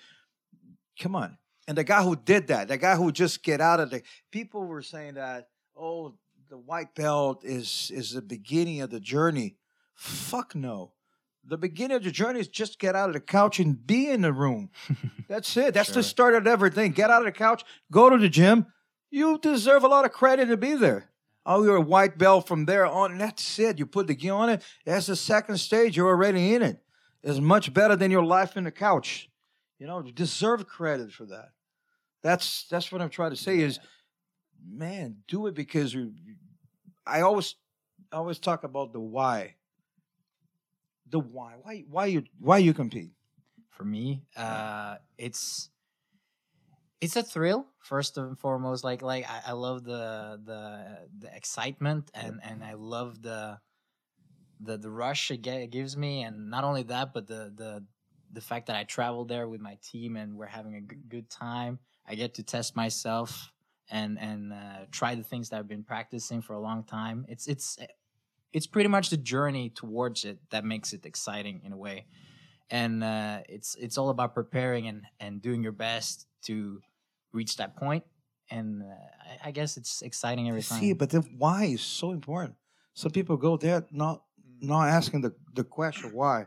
come on. And the guy who did that, the guy who just get out of the people were saying that, oh, the white belt is is the beginning of the journey. Fuck no. The beginning of the journey is just get out of the couch and be in the room. That's it. That's the start of everything. Get out of the couch, go to the gym. You deserve a lot of credit to be there. Oh, you're a white belt from there on. That's it. You put the gear on it. That's the second stage. You're already in it. It's much better than your life in the couch. You know, you deserve credit for that. That's that's what I'm trying to say is, man, do it because you. I always, I always talk about the why. The why. Why? Why you? Why you compete? for me uh it's it's a thrill first and foremost like like i, I love the the the excitement and and i love the the the rush it, gives me. And not only that but the the the fact that i travel there with my team and we're having a good, good time. I get to test myself and and uh, try the things that i've been practicing for a long time. It's it's it's pretty much the journey towards it that makes it exciting in a way. And uh, it's it's all about preparing and and doing your best to reach that point and uh, I, I guess it's exciting every time See, but the why is so important. Some people go there not not asking the, the question why,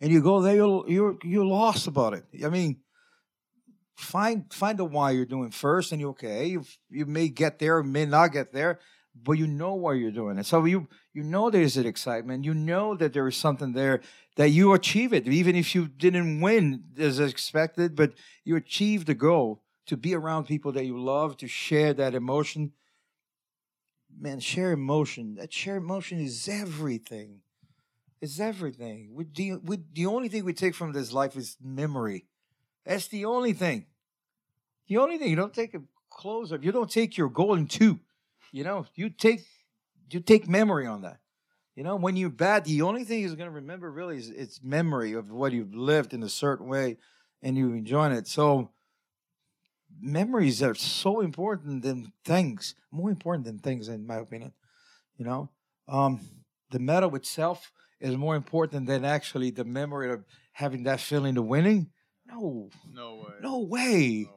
and you go there you're you're you're lost about it. I mean, find find the why you're doing first, and you're okay. You you may get there, may not get there, but you know why you're doing it. So you you know there's an excitement. You know that there is something there that you achieve it, even if you didn't win as expected, but you achieved the goal to be around people that you love, to share that emotion. Man, share emotion. That share emotion is everything. It's everything. We, the, we, the only thing we take from this life is memory. That's the only thing. The only thing you don't take a close up. You don't take your golden tooth. You know, you take you take memory on that. You know, when you're bad, the only thing he's going to remember really is it's memory of what you've lived in a certain way, and you enjoying it. So memories are so important than things, more important than things, in my opinion. You know, um, the medal itself is more important than actually the memory of having that feeling of winning. No, No way. no way. No.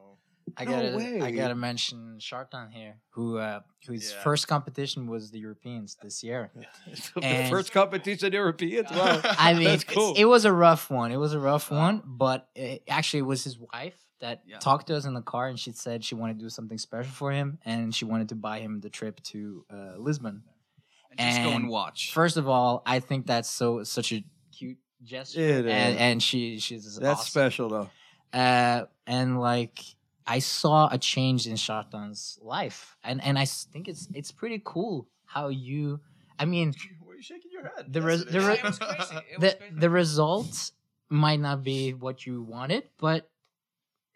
I No gotta I gotta mention Shartan here, who uh whose Yeah. first competition was the Europeans this year. the first competition Europeans. Wow. I mean, That's cool. it was a rough one. It was a rough one, but it, actually, it was his wife that Yeah. talked to us in the car, and she said she wanted to do something special for him, and she wanted to buy him the trip to uh, Lisbon. And just go and And watch. First of all, I think that's so such a cute gesture, It and, is. and she she's That's awesome. special though. Uh, and like I saw a change in Shartan's life, and and I s- think it's it's pretty cool how you. I mean, Why are you shaking your head? The Yes, res- the re- it was crazy. It was the crazy. the results might not be what you wanted, but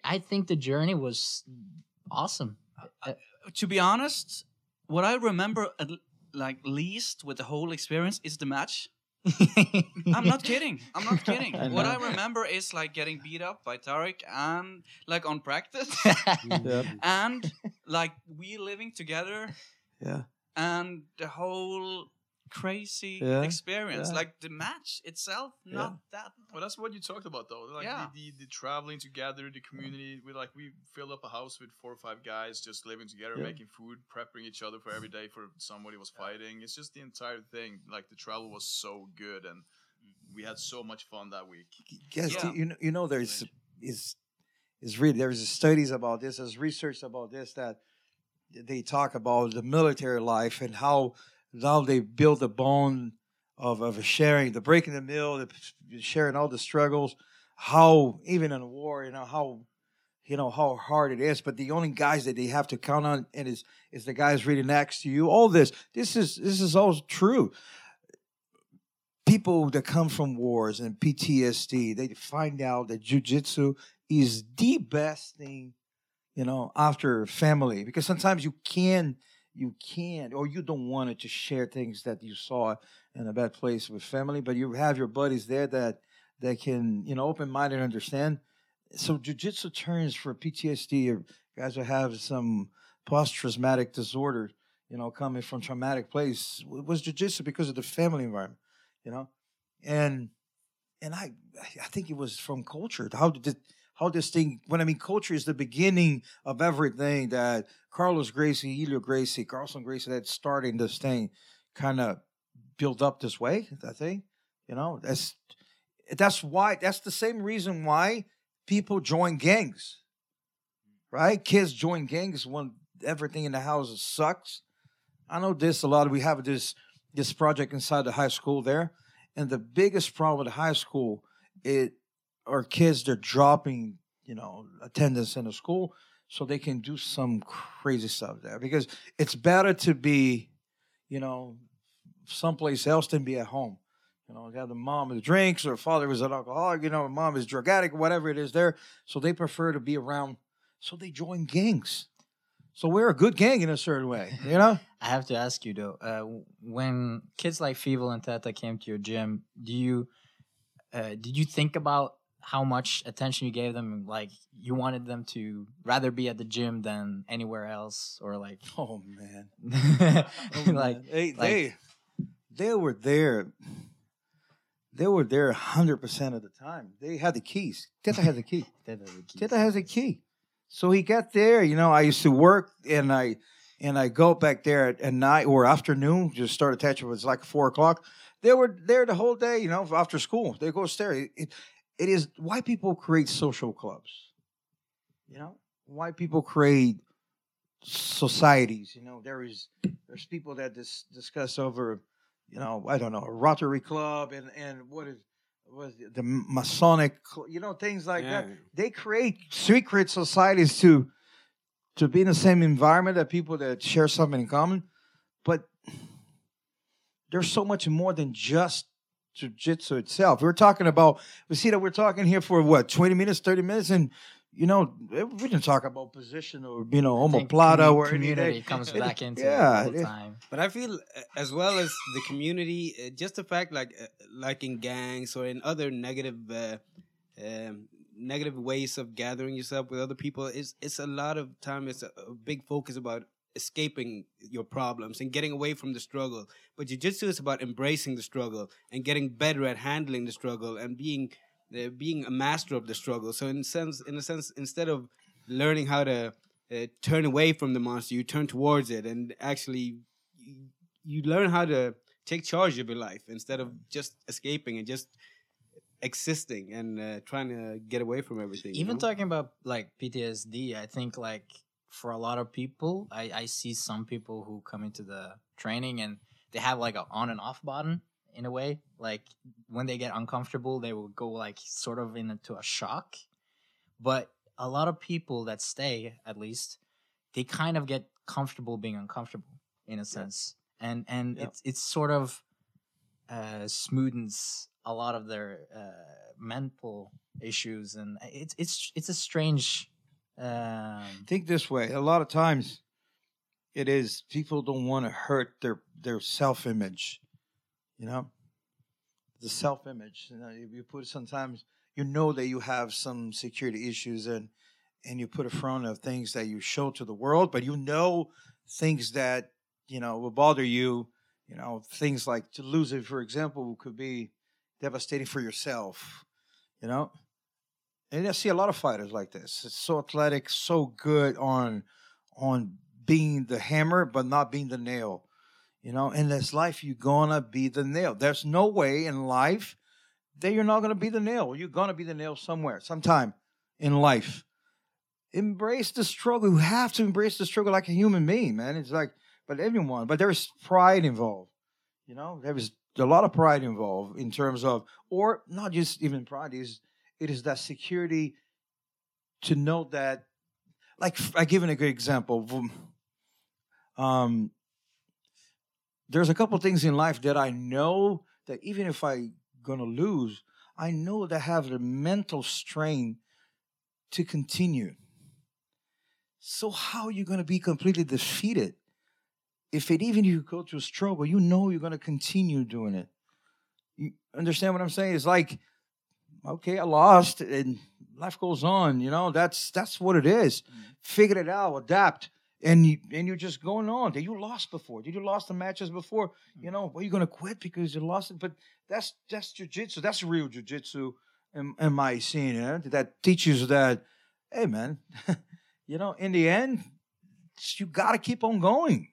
I think the journey was awesome. to be honest, what I remember at, like least with the whole experience is the match. I'm not kidding. I'm not kidding. I what. I remember is like getting beat up by Tarek and like on practice Yeah. and like we living together Yeah. and the whole crazy Yeah, experience. yeah. Like the match itself, not that. Well, that's what you talked about, though. Like Yeah. the, the, the traveling together, the community. We like we filled up a house with four or five guys just living together, Yeah. making food, prepping each other for every day for somebody was fighting. It's just the entire thing. Like the travel was so good, and we had so much fun that week. Yes, Yeah. you know, you know, there's is is really there's studies about this, there's research about this that they talk about the military life and how how they build the bond of of sharing, the breaking the mill, the sharing all the struggles. How even in a war, you know how you know how hard it is. But the only guys that they have to count on and is is the guys really next to you. All this, this is this is all true. People that come from wars and PTSD, they find out that jujitsu is the best thing, you know, after family. Because sometimes you can, you can't, or you don't want it to share things that you saw in a bad place with family, but you have your buddies there that that can, you know, open minded and understand. So jujitsu turns for PTSD or guys who have some post traumatic disorder, you know, coming from traumatic place was jujitsu because of the family environment, you know, and and I I think it was from culture. How did how this thing when I mean culture is the beginning of everything that Carlos Gracie, Helio Gracie, Carlson Gracie that starting this thing kind of built up this way, I think. You know, that's that's why that's the same reason why people join gangs. Right? Kids join gangs when everything in the house sucks. I know this a lot. We have this this project inside the high school there. And the biggest problem with the high school it are kids they're dropping, you know, attendance in the school so they can do some crazy stuff there. Because it's better to be, you know, someplace else than be at home. You know, have the mom who drinks or father was an alcoholic, you know, mom is drug addict, whatever it is there. So they prefer to be around. So they join gangs. So we're a good gang in a certain way, you know? I have to ask you though, uh, when kids like Fivo and Teta came to your gym, do you uh, did you think about how much attention you gave them? Like you wanted them to rather be at the gym than anywhere else, or like Oh man. Oh, like Oh, man. they like- they they were there. They were there hundred percent of the time. They had the keys. Teta had the key. they're the keys. Teta has a key. So he got there. You know, I used to work and I and I go back there at, at night or afternoon. Just start attaching. It was like four o'clock. They were there the whole day. You know, after school they go stare. It, it, it is why people create social clubs. You know, why people create societies. You know, there is there's people that dis, discuss over, you know, I don't know, a Rotary Club and and what is was the Masonic, cl- you know, things like that. They create secret societies to to be in the same environment that people that share something in common, but there's so much more than just jiu-jitsu itself. We're talking about we see that we're talking here for what 20 minutes, 30 minutes, and you know we didn't talk about position or you know I think omoplata commu- or community anything. comes back into yeah, it all the it- time. But I feel uh, as well as the community, uh, just the fact like uh, like in gangs or in other negative uh, um, negative ways of gathering yourself with other people, it's it's a lot of time. It's a, a big focus about escaping your problems and getting away from the struggle. But jiu-jitsu is about embracing the struggle and getting better at handling the struggle and being uh, being a master of the struggle. So in sense, in a sense, instead of learning how to uh, turn away from the monster, you turn towards it and actually you, you learn how to take charge of your life instead of just escaping and just existing and uh, trying to get away from everything. you even know? talking about like PTSD, I think like for a lot of people, I, I see some people who come into the training and they have like a on and off button in a way. Like when they get uncomfortable, they will go like sort of into a shock. But a lot of people that stay, at least, they kind of get comfortable being uncomfortable in a sense, and and Yeah. it's it's sort of uh, smoothens a lot of their uh, mental issues, and it's it's it's a strange. Um, think this way a lot of times it is people don't want to hurt their their self-image you know? The self-image you know if you put sometimes you know that you have some security issues and and you put a front of things that you show to the world but you know things that you know will bother you you know things like to lose it for example could be devastating for yourself you know and I see a lot of fighters like this. It's so athletic, so good on on being the hammer, but not being the nail. You know, in this life, you're gonna be the nail. There's no way in life that you're not gonna be the nail. You're gonna be the nail somewhere, sometime in life. Embrace the struggle. You have to embrace the struggle like a human being, man. It's like, but everyone, but there's pride involved. You know, there is a lot of pride involved in terms of, or not just even pride is it is that security to know that, like I give an a good example. Um, there's a couple things in life that I know that even if I gonna lose, I know that I have the mental strain to continue. So how are you gonna be completely defeated? If it even you go through a struggle, you know you're gonna continue doing it. You understand what I'm saying? It's like, okay, I lost, and life goes on. You know, that's that's what it is. Mm-hmm. Figure it out, adapt, and you and you're just going on. Did you lost before? Did you lost the matches before? You know, well, you're gonna quit because you lost it. But that's that's jujitsu. That's real jujitsu. In, in my scene, that teaches that, hey man, you know, in the end, you gotta keep on going.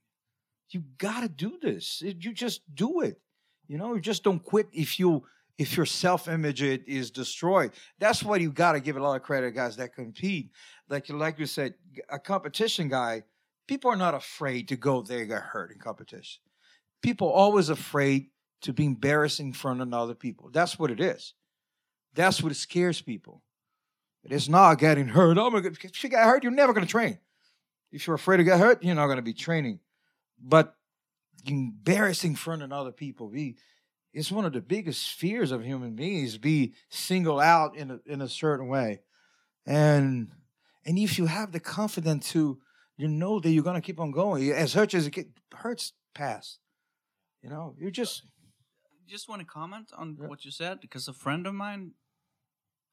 You gotta do this. You just do it. You know, you just don't quit if you if your self image is destroyed. That's why you got to give a lot of credit guys that compete. Like like you said, a competition guy. People are not afraid to go there get hurt in competition. People are always afraid to be embarrassed in front of other people. That's what it is. That's what scares people. It is not getting hurt. Oh my God, if you get hurt, you're never going to train. If you're afraid to get hurt, you're not going to be training. But embarrassing in front of other people, be it's one of the biggest fears of human beings be singled out in a, in a certain way and and if you have the confidence to you know that you're going to keep on going as hurt as it get, hurts pass you know you just just want to comment on Yeah. what you said because a friend of mine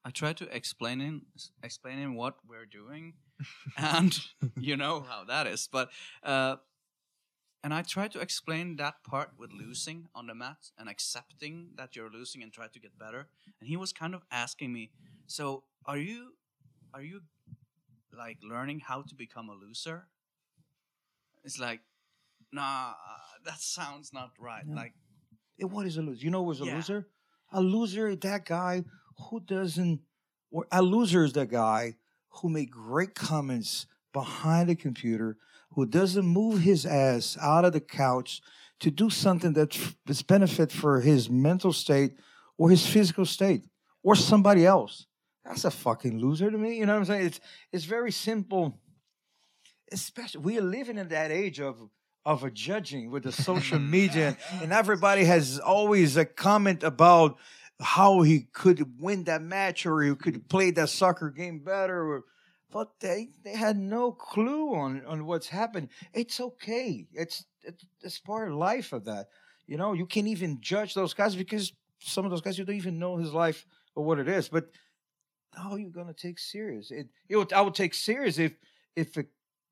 i tried to explain him explain him what we're doing and you know how that is but uh and i tried to explain that part with losing on the mat and accepting that you're losing and try to get better. And he was kind of asking me so are you are you like learning how to become a loser? It's like nah that sounds not right. Yeah. like what is a loser. You know what's a Yeah. loser? A loser is that guy who doesn't or a loser is that guy who make great comments behind the computer who doesn't move his ass out of the couch to do something that's benefit for his mental state or his physical state or somebody else. That's a fucking loser to me. You know what I'm saying? It's it's very simple. Especially we are living in that age of of a judging with the social media, and everybody has always a comment about how he could win that match or he could play that soccer game better or but they they had no clue on on what's happened. It's okay. It's it's, it's part of life of that. You know you can't even judge those guys because some of those guys you don't even know his life or what it is. But how are you gonna take serious? It, it would, i would take serious if if it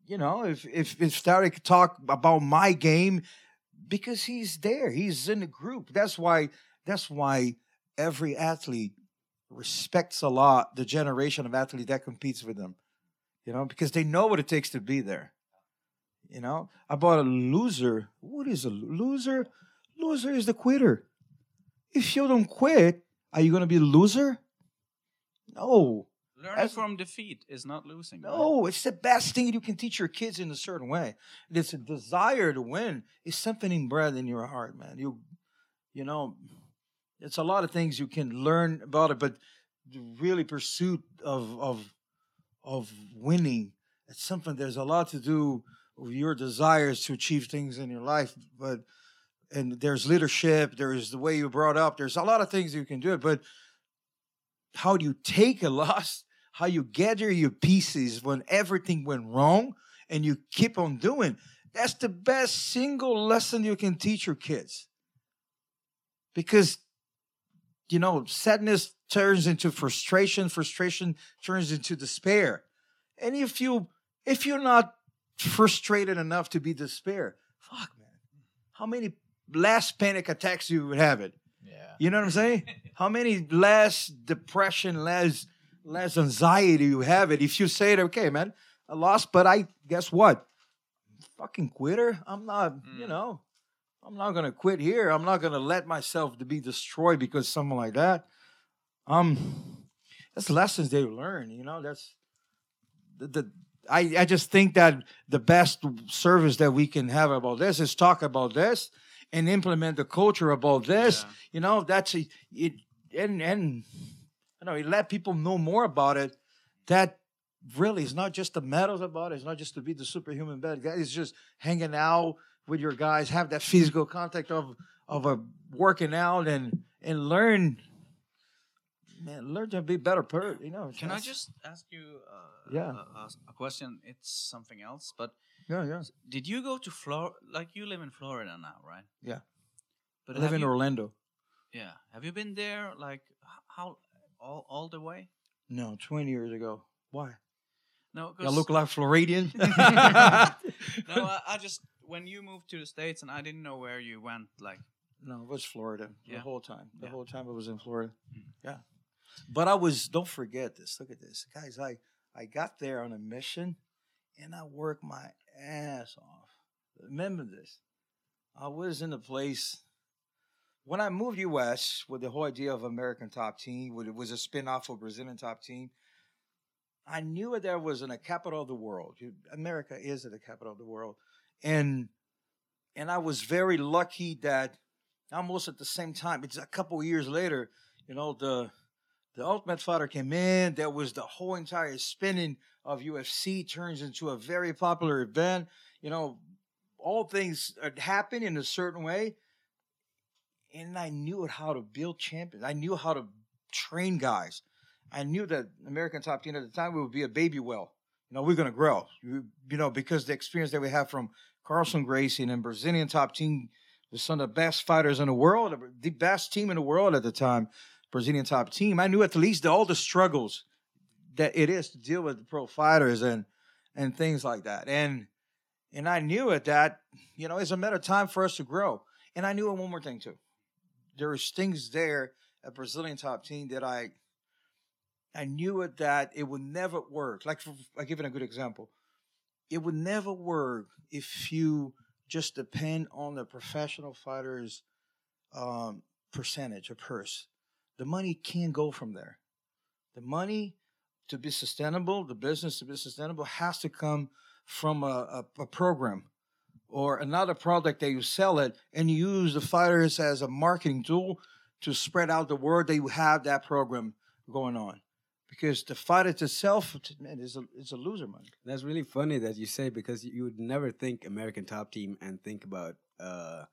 you know if if if to talk about my game because he's there. He's in the group. That's why that's why every athlete respects a lot the generation of athlete that competes with them you know because they know what it takes to be there you know about a loser what is a loser loser is the quitter if you don't quit are you going to be a loser no Learning As- from defeat is not losing. right? no, it's the best thing you can teach your kids in a certain way. It's a desire to win. It's something inbred in your heart, man. You, you know, it's a lot of things you can learn about it, but the really pursuit of of of winning. It's something. There's a lot to do with your desires to achieve things in your life, but and there's leadership. There's the way you're brought up. There's a lot of things you can do it, but how do you take a loss? how you gather your pieces when everything went wrong and you keep on doing that's the best single lesson you can teach your kids because you know sadness turns into frustration frustration turns into despair and if you if you're not frustrated enough to be despair fuck man how many last panic attacks you would have it Yeah. you know what I'm saying? How many less depression, less less anxiety you have it if you say it, okay, man, I lost, but I guess what? Fucking quitter. I'm not, you Mm. know, I'm not gonna quit here. I'm not gonna let myself to be destroyed because something like that. Um, that's lessons they learn. You know, that's the, the I, I just think that the best service that we can have about this is talk about this and implement the culture about this. Yeah. You know, that's a, it and and you know, you let people know more about it. That really, it's not just the medals about it. It's not just to be the superhuman bad guy. It's just hanging out with your guys, have that physical contact of of a working out and and learn. Man, learn to be better person. You know. Can I just ask you uh, Yeah. a, a- question? It's something else, but Yeah, yeah. did you go to Florida? Like you live in Florida now, right? Yeah. But I live in you, Orlando. Yeah. Have you been there? Like how all all the way? No, twenty years ago. Why? No, I look like Floridian. no, I, I just when you moved to the states and I didn't know where you went. Like No, it was Florida the Yeah. whole time. The Yeah. whole time I was in Florida. Mm. Yeah. But I was don't forget this. Look at this. Guys, I I got there on a mission and I worked my ass off. Remember this. I was in a place when I moved US with the whole idea of American Top Team, it was a spin-off of Brazilian Top Team. I knew that there was in a capital of the world. America is the capital of the world. And and I was very lucky that almost at the same time, it's a couple years later, you know, the the Ultimate Fighter came in. There was the whole entire spinning of UFC turns into a very popular event. You know, all things uh, happen in a certain way, and I knew how to build champions. I knew how to train guys. I knew that American Top Team at the time would be a baby well. You know, we're going to grow. You, you know, because the experience that we have from Carlson Gracie and Brazilian Top Team was some of the best fighters in the world, the best team in the world at the time, Brazilian Top Team. I knew at least all the struggles that it is to deal with pro fighters and and things like that. And and I knew it that you know it's a matter of time for us to grow. And I knew one more thing too. There was things there at Brazilian Top Team that I I knew it that it would never work. Like for, I give it a good example. It would never work if you just depend on the professional fighters' um, percentage or purse. The money can't go from there. The money to be sustainable, the business to be sustainable, has to come from a, a, a program or another product that you sell it and you use the fighters as a marketing tool to spread out the word that you have that program going on. Because the fight itself, man, is a, is a loser, man. That's really funny that you say because you would never think American Top Team and think about uh,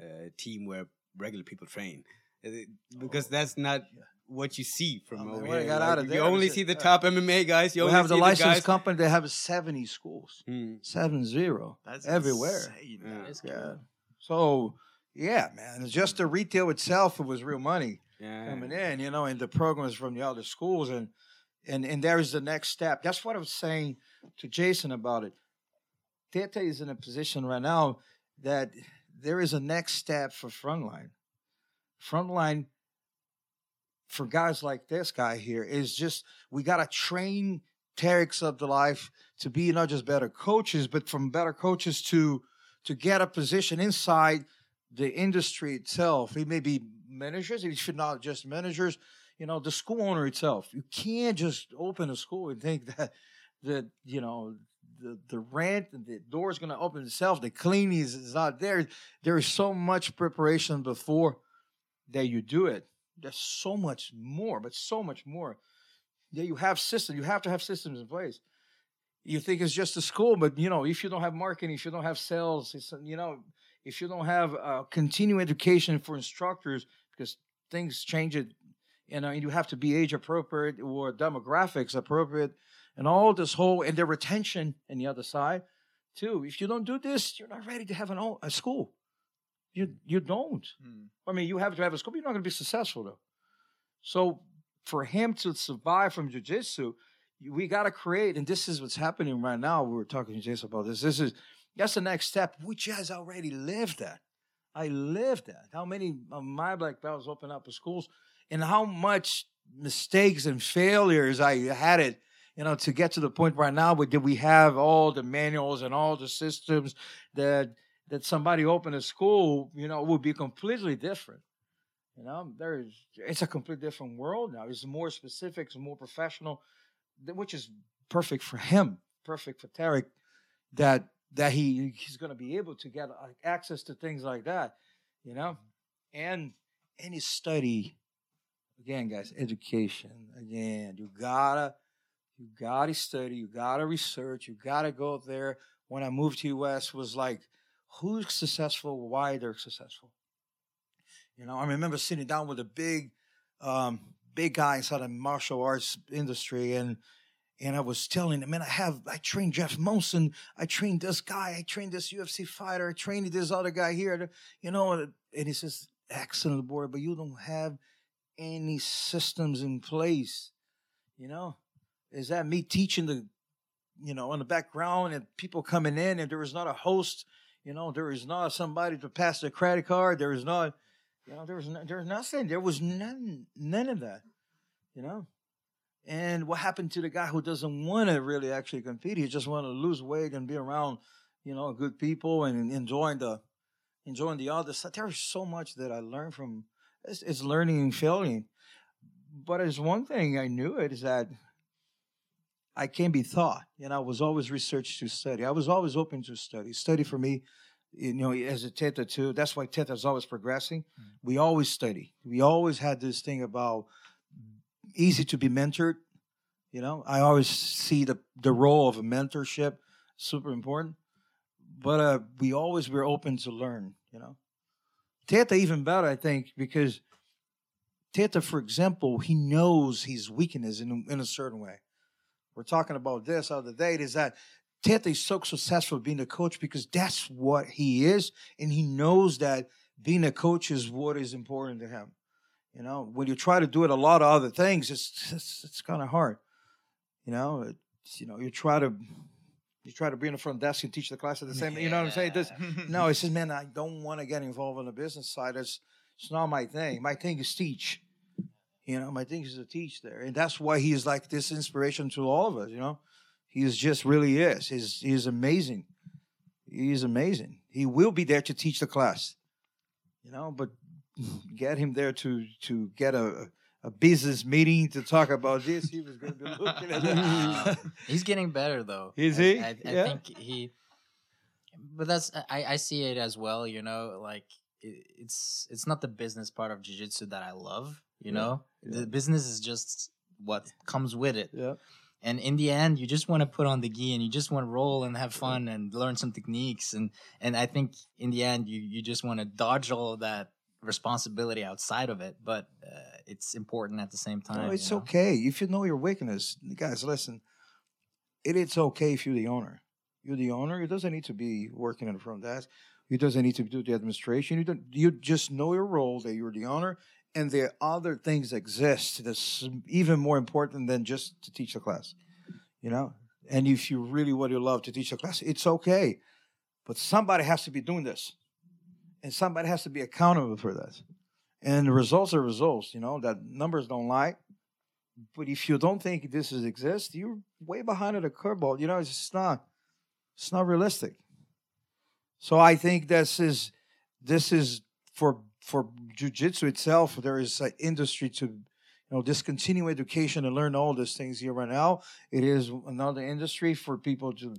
a team where regular people train, Uh, because that's not yeah. what you see from Oh, over when I here. got Like, out of you there, only it's see the just- top MMA guys. You we only have the licensed license guys. company, they have 70 schools, Hmm. seven zero, that's everywhere. insane. Yeah. It's Yeah. So, yeah, man, just the retail itself, it was real money. Yeah. coming in, you know, and the programs from the other schools, and and and there is the next step. That's what I was saying to Jason about it. Tete is in a position right now that there is a next step for frontline. Frontline for guys like this guy here is just we gotta train the life to be not just better coaches, but from better coaches to to get a position inside the industry itself. It may be managers, it should not just managers, you know, the school owner itself. You can't just open a school and think that that, you know, the, the rent and the door is gonna open itself, the cleaning is, is not there. There is so much preparation before that you do it. There's so much more, but so much more. Yeah, you have systems. You have to have systems in place. You think it's just a school, but you know, if you don't have marketing, if you don't have sales, it's, you know, if you don't have uh, continuing education for instructors, because things change it, you know, and you have to be age appropriate or demographics appropriate, and all this whole and the retention and the other side too. If you don't do this, you're not ready to have an a school. You you don't. Hmm. I mean, you have to have a school, but you're not going to be successful though. So for him to survive from jujitsu, we got to create, and this is what's happening right now. We were talking to Jason about this. This is that's the next step, which has already lived that. I lived that. How many of my black belts open up the schools, and how much mistakes and failures I had it, you know, to get to the point right now where did we have all the manuals and all the systems that that somebody opened a school, you know, would be completely different. You know, there's it's a completely different world now. It's more specific, it's more professional, which is perfect for him, perfect for Tarek. That that he he's going to be able to get access to things like that, you know, and his study again, guys. Education again. You gotta You gotta study, you gotta research, you gotta go there. When I moved to US was like, who's successful, why they're successful. You know, I remember sitting down with a big um, big guy inside the martial arts industry and and I was telling him, man, I have I trained Jeff Monson, I trained this guy, I trained this UFC fighter, I trained this other guy here, you know, and he says, excellent boy, but you don't have any systems in place, you know. Is that me teaching the, you know, in the background and people coming in and there is not a host, you know, there is not somebody to pass the credit card, there is not, you know, there was no, there was nothing, there was none, none of that, you know. And what happened to the guy who doesn't want to really actually compete? He just want to lose weight and be around, you know, good people and enjoying the enjoying the other stuff. There's so much that I learned from it's, it's learning and failing. But there's one thing I knew it is that I can't be taught. And I was always researched to study. I was always open to study. Study for me, you know, as a Teta too. That's why Teta is always progressing. Mm. We always study. We always had this thing about easy to be mentored. You know, I always see the the role of a mentorship super important. But uh, we always were open to learn. You know, Teta even better, I think, because Teta, for example, he knows his weakness in in a certain way. We're talking about this other day. Is that Teta is so successful being a coach because that's what he is, and he knows that being a coach is what is important to him. You know, when you try to do it a lot of other things, it's it's, it's kind of hard. You know, you know, you try to you try to be in the front desk and teach the class at the same. Yeah. You know what I'm saying? This, no, it says, man, I don't want to get involved on the business side. It's it's not my thing. My thing is teach. You know, my thing is to teach there, and that's why he's like this inspiration to all of us. You know, he's just really is. He's he's amazing. He's amazing. He will be there to teach the class. You know, but get him there to to get a a business meeting to talk about this. He was going to be looking at that. He's getting better though. Is he? I, I, I yeah. think he. But that's I, I see it as well. You know, like it, it's it's not the business part of jiu-jitsu that I love. You yeah. know, yeah. the business is just what comes with it. Yeah. And in the end, you just want to put on the gi and you just want to roll and have fun and learn some techniques. And and I think in the end, you you just want to dodge all of that responsibility outside of it, but uh, it's important at the same time. No, it's you know? okay if you know your weakness. Guys, listen, it, it's okay if you're the owner. You're the owner. It doesn't need to be working in the front desk. It doesn't need to do the administration. You don't. You just know your role that you're the owner, and there are other things exist that's even more important than just to teach the class. You know, and if you really what you love to teach the class, it's okay. But somebody has to be doing this and somebody has to be accountable for this. And the results are results, you know, that numbers don't lie. But if you don't think this is exist, you're way behind at the curveball. You know, it's just not it's not realistic. So I think this is this is for for jujitsu itself, there is an industry to you know discontinue education and learn all these things here right now. It is another industry for people to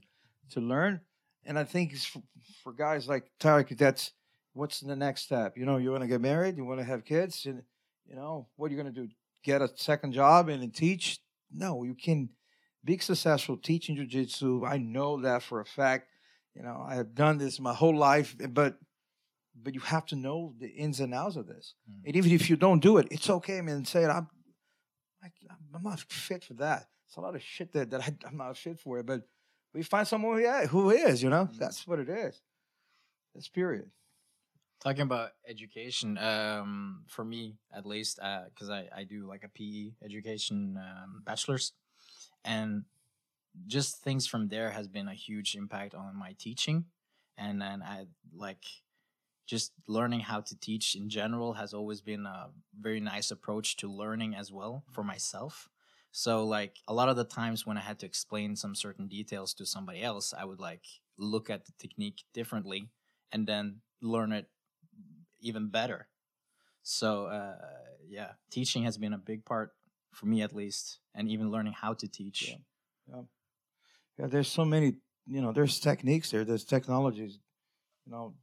to learn. And I think for, for guys like Tarek, that's what's the next step? You know, you want to get married, you want to have kids, and you know, what are you going to do? Get a second job and, teach? No, you can be successful teaching jiu-jitsu. I know that for a fact. You know, I have done this my whole life, eh, but but you have to know the ins and outs of this. Mm. And even if you don't do it, it's okay, man. Say it. I'm, I, I'm not fit for that. It's a lot of shit that, that I, am not fit for it. But we find someone who, who is, you know, mm. that's what it is. That's period. Talking about education, um, for me at least, because uh, I, I do like a PE education um, bachelor's, and just things from there has been a huge impact on my teaching, and then I like just learning how to teach in general has always been a very nice approach to learning as well for myself. So like a lot of the times when I had to explain some certain details to somebody else, I would like look at the technique differently and then learn it even better. So uh, yeah, teaching has been a big part for me at least, and even learning how to teach. Yeah. yeah, yeah. There's so many, you know, there's techniques there, there's technologies, you know,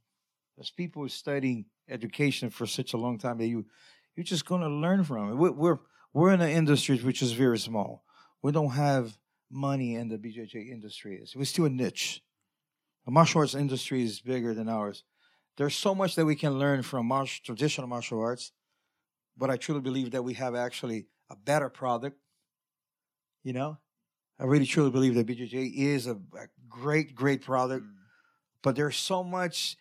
there's people studying education for such a long time that you you're just going to learn from it. We're we're in an industry which is very small. We don't have money in the BJJ industry is. We're still a niche. The martial arts industry is bigger than ours. There's so much that we can learn from martial, traditional martial arts, but I truly believe that we have actually a better product. You know, I really truly believe that BJJ is a, a great, great product, mm. but there's so much,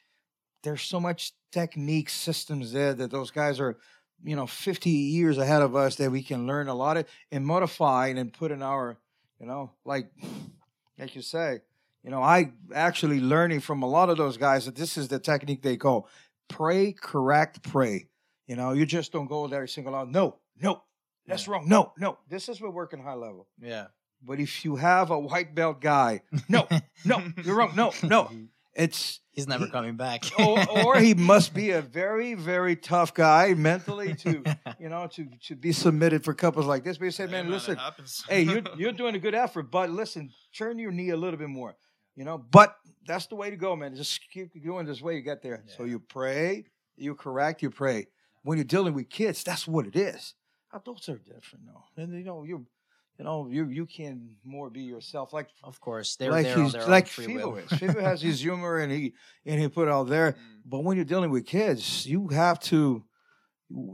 there's so much technique systems there that those guys are, you know, 50 years ahead of us that we can learn a lot of and modify and put in our, you know, like, like you say, you know, I actually learning from a lot of those guys that this is the technique they call pray, correct, pray. You know, you just don't go there single out. No, no, that's wrong. No, no. This is what working high level. Yeah. But if you have a white belt guy, no, no, you're wrong. No, no. It's He's never He- coming back. or, or he must be a very, very tough guy mentally to, you know, to to be submitted for couples like this. But you say, man, listen, hey, you're you're doing a good effort, but listen, turn your knee a little bit more, you know. But that's the way to go, man. Just keep going this way, you get there. So you pray, you correct, you pray. When you're dealing with kids, that's what it is. Adults are different, though, and you know you, you know you you can more be yourself. Like of course, they're like there he's like own free Fivo will. is. Has his humor and he and he put it out there. Mm. But when you're dealing with kids, you have to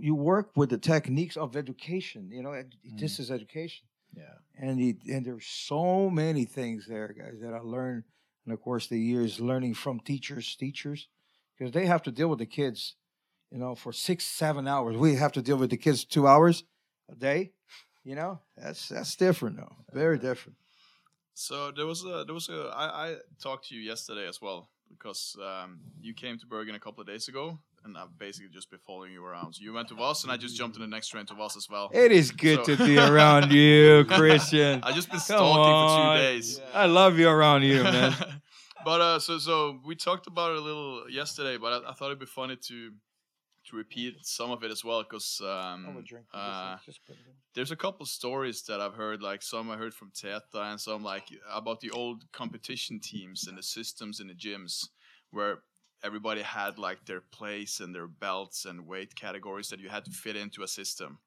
you work with the techniques of education. You know, ed- this mm. is education. Yeah. And he, and there's so many things there, guys, that I learned and of course the years, learning from teachers, teachers, because they have to deal with the kids, you know, for six, seven hours. We have to deal with the kids two hours a day. You know, that's that's different, though. Very different. So there was a there was a I, I talked to you yesterday as well because um, you came to Bergen a couple of days ago and I've basically just been following you around. So you went to Voss and I just jumped in the next train to Voss as well. It is good So- to be around you, Christian. I just been Come stalking for two days. I love you around you, man. but uh, so so we talked about it a little yesterday, but I, I thought it'd be funny to to repeat some of it as well because um, uh, there's a couple stories that I've heard, like some I heard from Teta and some like about the old competition teams and the systems in the gyms where everybody had like their place and their belts and weight categories that you had to fit into a system.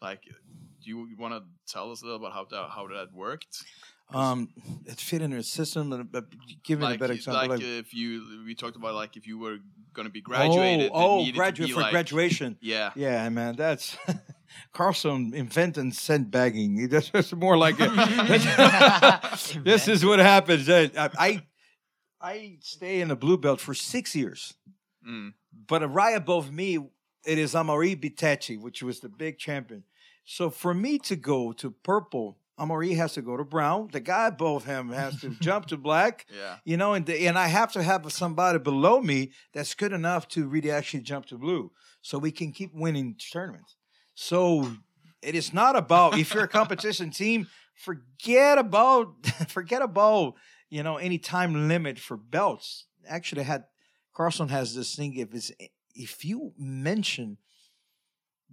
Like, do you, want to tell us a little about how that how that worked? Um, it fit in a system, but give me like, a better example. like like- if you we talked about like if you were going to be graduated, Oh, oh graduate for like, graduation. Yeah, Yeah, man, that's Carlson invented bagging. That's more like it. this is what happens. I, I I stay in the blue belt for six years, Mm. but right above me it is Amaury Bitetti, which was the big champion. So for me to go to purple, Amari has to go to brown. The guy above him has to jump to black. yeah. You know, and the, and I have to have somebody below me that's good enough to really actually jump to blue, so we can keep winning tournaments. So it is not about if you're a competition team, forget about forget about you know any time limit for belts. Actually, had Carlson has this thing if it's if you mention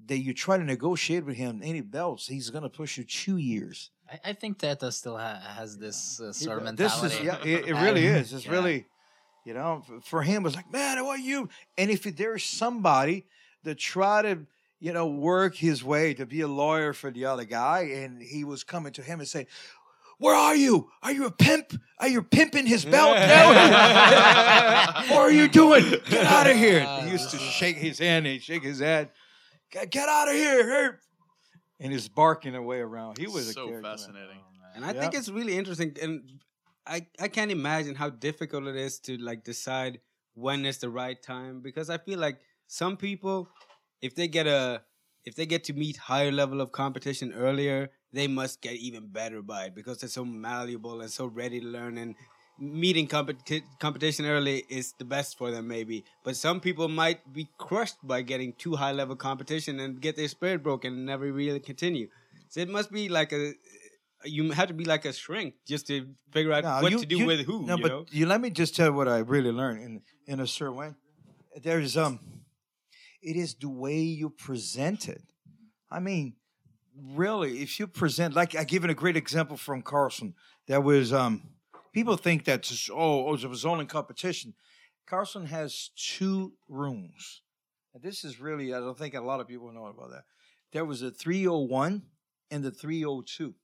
that you try to negotiate with him any belts, he's gonna push you two years. I, I think Teta still ha- has this uh, sort of mentality. This is yeah, it, it really is. It's yeah. really, you know, for him it's like, man, I want you? And if there's somebody that try to, you know, work his way to be a lawyer for the other guy, and he was coming to him and saying. Where are you? Are you a pimp? Are you pimping his belt now? what are you doing? Get out of here. He used to shake his hand and shake his head. Get, get out of here. here." And he's barking away around. He was a so character, man. fascinating. Oh, and I Yeah. think it's really interesting, and I I can't imagine how difficult it is to like decide when is the right time because I feel like some people, if they get a if they get to meet higher level of competition earlier, they must get even better by it because they're so malleable and so ready to learn and meeting competi- competition early is the best for them maybe but some people might be crushed by getting too high level competition and get their spirit broken and never really continue so it must be like a you have to be like a shrink just to figure out No, what you- to do you- with who No, you but know you let me just tell you what I really learned in in a certain way. There's um, it is the way you present it. I mean, really, if you present like I give it a great example from Carlson. That was um, people think that just, oh, oh, it was only competition. Carlson has two rooms. And this is really I don't think a lot of people know about that. There was a 301 and the 302.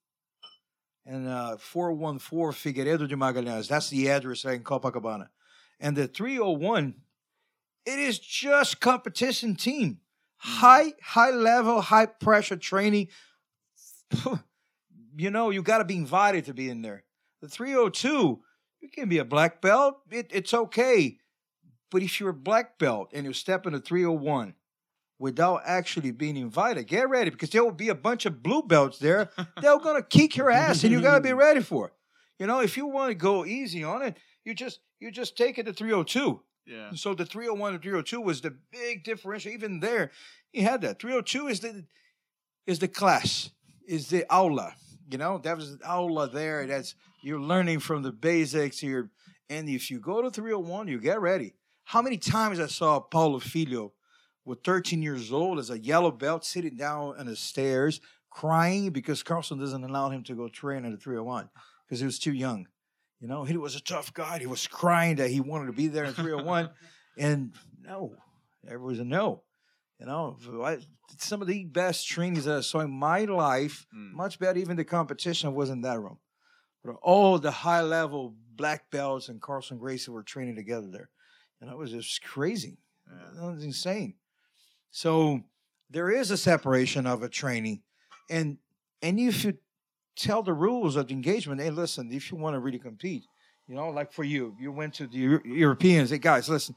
and uh, 414 Figueiredo de Magalhães. That's the address in Copacabana. And the 301, it is just competition team. High, high level, high pressure training. you know, you got to be invited to be in there. The 302, you can be a black belt. It, it's okay. But if you're a black belt and you step into 301 without actually being invited, get ready because there will be a bunch of blue belts there. They're going to kick your ass and you got to be ready for it. You know, if you want to go easy on it, you just you just take it to 302. Yeah. So the 301 and 302 was the big differential. Even there, you had that. 302 is the is the class, is the aula. You know, that was the aula there. That's you're learning from the basics here. And if you go to 301, you get ready. How many times I saw Paulo Filho with 13 years old as a yellow belt sitting down on the stairs crying because Carlson doesn't allow him to go train at the 301 because he was too young. You know, he was a tough guy. He was crying that he wanted to be there in 301. and no, there was a no. You know, I, some of the best trainings that I saw in my life, Mm. much better, even the competition was in that room. But all the high level black belts and Carlson Gracie were training together there. And it was just crazy. Yeah. That was insane. So there is a separation of a training. And and if you tell the rules of the engagement, hey, listen, if you want to really compete, you know, like for you, you went to the Eu- Europeans, hey guys, listen,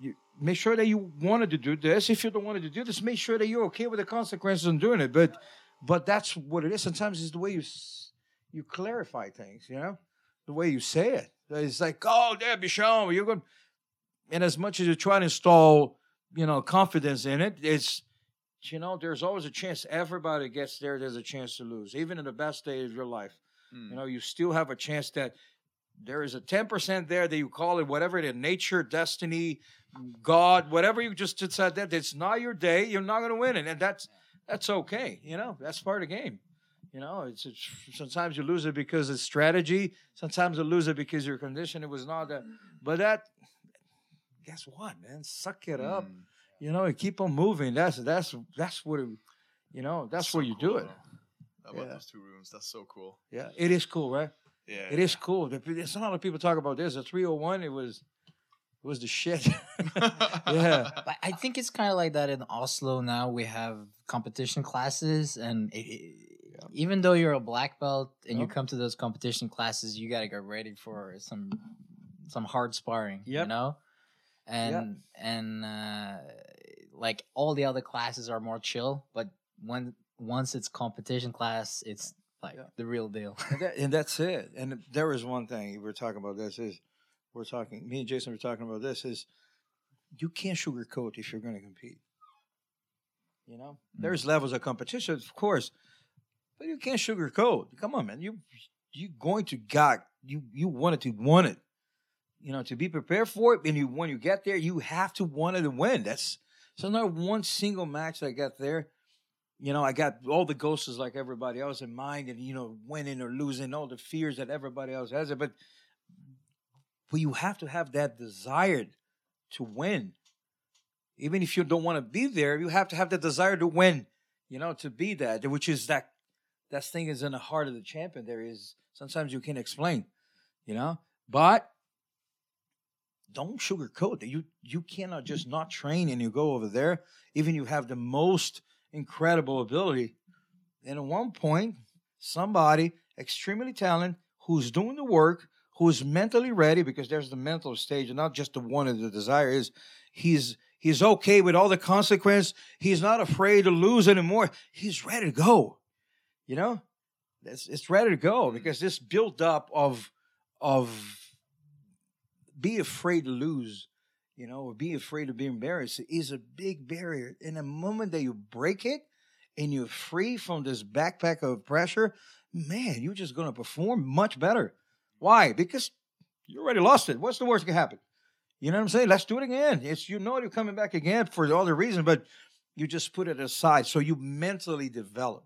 you make sure that you wanted to do this. If you don't wanted to do this, make sure that you're okay with the consequences of doing it. But but that's what it is. Sometimes it's the way you you clarify things, you know, the way you say it. It's like, oh, there, Bichon, you're going. And as much as you try to install, you know, confidence in it, it's you know, there's always a chance. Everybody gets there. There's a chance to lose, even in the best day of your life. Mm. You know, you still have a chance that there is a 10% there that you call it whatever it is nature, destiny, God, whatever you just decide that it's not your day, you're not going to win it. And that's that's okay. You know, that's part of the game. You know, it's, it's sometimes you lose it because it's strategy. Sometimes you lose it because your condition. It was not that. But that, guess what, man? Suck it up. Mm. You know, and keep on moving. That's that's that's what it, you know. That's So where you cool, do it. though. About Yeah. those two rooms, that's so cool. Yeah, it is cool, right? Yeah, It is cool. There's a lot of people talk about this. The 301, it was, it was the shit. yeah, But I think it's kind of like that in Oslo now. We have competition classes, and it, it- even though you're a black belt and you come to those competition classes, you got to get ready for some some hard sparring. You know, and and uh, like all the other classes are more chill, but when once it's competition class, it's like Yeah. the real deal. and, that, and that's it. And there is one thing we're talking about. This is we're talking. Me and Jason were talking about this. Is you can't sugarcoat if you're going to compete. You know, mm. there's levels of competition, of course, but you can't sugarcoat. Come on, man. You you going to got you you wanted to want it. You know, to be prepared for it, and you when you get there, you have to want it to win. That's so not one single match I got there. You know, I got all the ghosts like everybody else in mind, and you know, winning or losing, all the fears that everybody else has. It, but but you have to have that desire to win. Even if you don't want to be there, you have to have the desire to win. You know, to be that, which is that that thing is in the heart of the champion. There is sometimes you can't explain, you know, but don't sugarcoat it. You you cannot mm. just not train and you go over there, even you have the most incredible ability. And at one point, somebody extremely talented who's doing the work, who's mentally ready, because there's the mental stage, and not just the one of the desire is he's he's okay with all the consequence. He's not afraid to lose anymore. He's ready to go. You know? It's it's ready to go because this build up of of be afraid to lose, you know, or be afraid to be embarrassed is a big barrier. In the moment that you break it and you're free from this backpack of pressure, man, you're just gonna perform much better. Why? Because you already lost it. What's the worst that can happen? You know what I'm saying? Let's do it again. It's you know you're coming back again for all the other reason, but you just put it aside. So you mentally develop.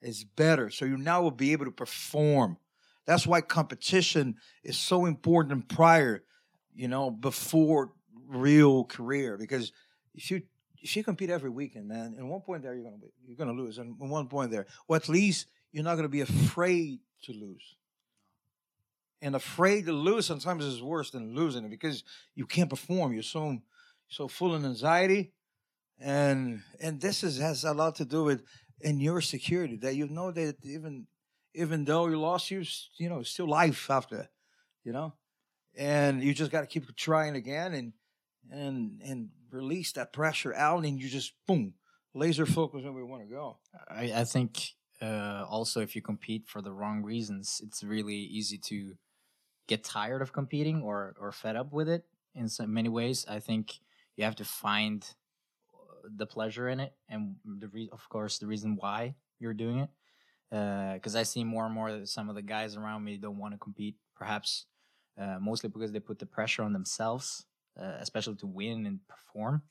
It's better. So you now will be able to perform. That's why competition is so important prior, you know, before real career. Because if you if you compete every weekend, man, at one point there you're gonna you're gonna lose, and at one point there, or at least you're not to be afraid to lose. And afraid to lose sometimes is worse than losing because you can't perform. You're so so full of anxiety, and and this is has a lot to do with in your security that you know that even even though you lost, you you know still life after, you know, and you just got to keep trying again and and and release that pressure out, and you just boom laser focus where we want to go. I, I think uh, also if you compete for the wrong reasons, it's really easy to get tired of competing or or fed up with it. In so many ways, I think you have to find uh, the pleasure in it, and the re- of course the reason why you're doing it. Because I see more and more that some of the guys around me don't want to compete, perhaps uh, mostly because they put the pressure on themselves, uh, especially to win and perform.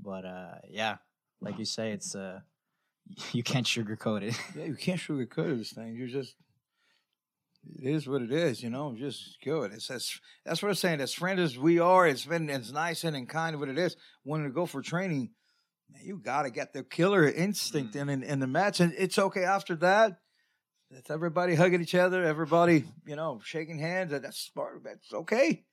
But uh, yeah, like you say, it's uh, you can't sugarcoat it. Yeah, you can't sugarcoat this thing. You just it is what it is, you know. Just go it. It's as that's what I'm saying. As friends as we are, it's been as nice and, and kind of what it is. Wanting to go for training, you gotta get the killer instinct mm. in, in in the match, and it's okay after that. It's everybody hugging each other, everybody, you know, shaking hands. and That's smart. That's okay.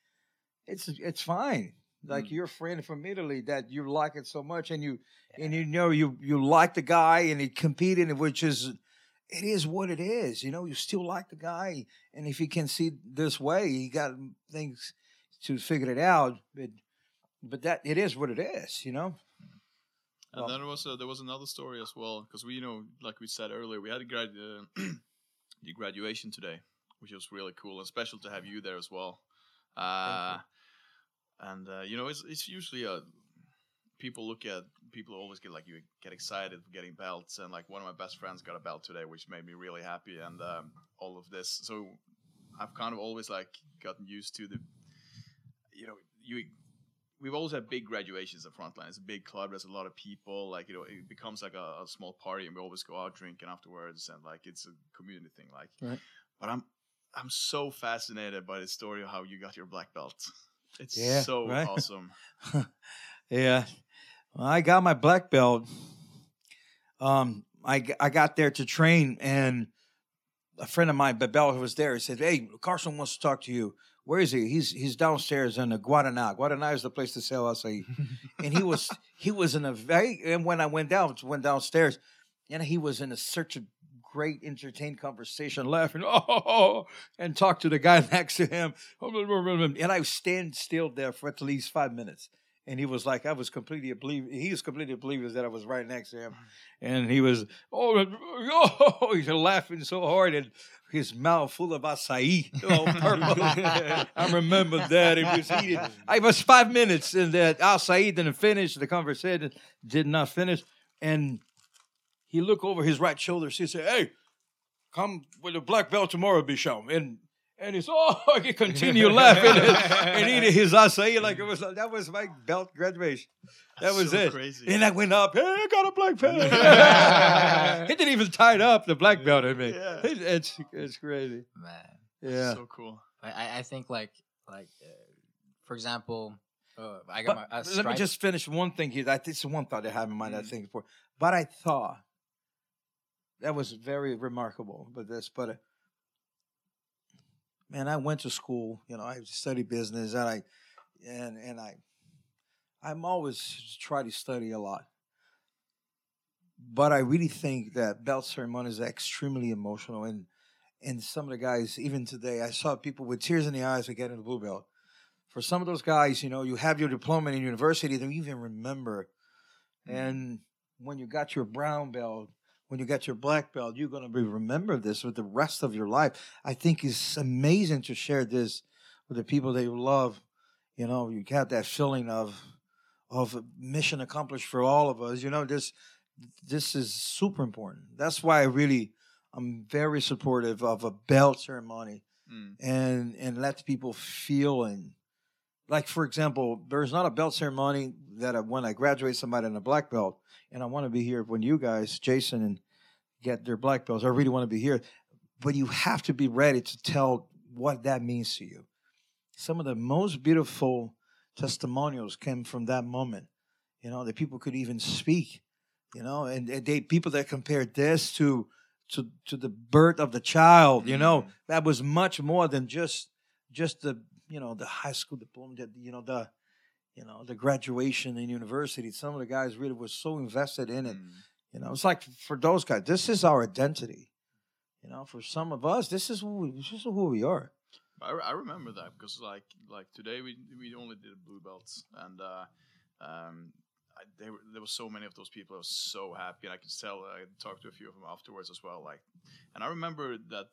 It's it's fine. Like mm. your friend from Italy that you like it so much, and you and you know you you like the guy, and he competed, which is it is what it is. You know, you still like the guy, and if he can see this way, he got things to figure it out. But but that it is what it is. You know. And Well- then there was a, there was another story as well because we you know like we said earlier we had a grad uh, the graduation today which was really cool and special to have you there as well. Uh, and uh, you know it's it's usually uh people look at people always get like you get excited for getting belts and like one of my best friends got a belt today which made me really happy and um, all of this so I've kind of always like gotten used to the you know you we've always had big graduations at Frontline. It's a big club. There's a lot of people. Like you know, it becomes like a, a small party, and we always go out drinking afterwards, and like it's a community thing. Like, Right. but I'm I'm so fascinated by the story of how you got your black belt. It's Yeah, so right. awesome. Yeah. Well, I got my black belt. Um, I I got there to train, and a friend of mine, Babel, who was there, he said, Hey, Carlson wants to talk to you. Where is he? He's he's downstairs in the Guadana. Guadana is the place to sell acai. and he was he was in a very and when I went down went downstairs, and he was in a such a great entertained conversation, laughing, oh, and talked to the guy next to him, and I stand still there for at least five minutes. And he was like, I was completely oblivious. He was completely oblivious that I was right next to him, mm. and he was, oh, oh, he's laughing so hard, and his mouth full of acai, oh, purple. I remember that it was heated. I was five minutes, and that acai didn't finish. The conversation did not finish, and he looked over his right shoulder. He said, "Hey, come with a black belt tomorrow, Bichon." And and he's oh, he continued laughing and, and eating his acai like it was that was my belt graduation. That was So it. crazy. And I went up. Hey, I got a black belt. he didn't even tie it up the black belt in me. Yeah. It- it's it's crazy. Man, Yeah. so cool. I- I, I think like like uh, for example, uh, I got But my a let me just finish one thing here. That this is one thought I have in mind. I Mm. think before, but I thought that was very remarkable. But this, but uh, man, I went to school. You know, I studied business, and I and and I I'm always try to study a lot. But I really think that belt ceremony is extremely emotional, and and some of the guys, even today, I saw people with tears in the eyes of getting the blue belt for some of those guys, you know, you have your diploma in university, they don't even remember. Mm. And when you got your brown belt, when you got your black belt, you're gonna be remember this with the rest of your life. I think it's amazing to share this with the people that you love. You know, you have that feeling of of mission accomplished for all of us. You know, this this is super important. That's why I really I'm very supportive of a belt ceremony Mm. and and let people feel and like for example there's not a belt ceremony that I, when i graduate somebody in a black belt and i want to be here when you guys jason and get their black belts i really want to be here but you have to be ready to tell what that means to you some of the most beautiful testimonials came from that moment you know that people could even speak you know and, and they people that compared this to to to the birth of the child. You know, Mm. that was much more than just just the you know the high school diploma. The, you know the you know the graduation in university. Some of the guys really were so invested in it. Mm. You know, it's like for those guys, this is our identity. You know, for some of us, this is who we, this is who we are. I, I remember that because like like today we we only did blue belts and uh, um, I, there were, there was so many of those people. I was so happy and I could tell. I talked to a few of them afterwards as well. Like, and I remember that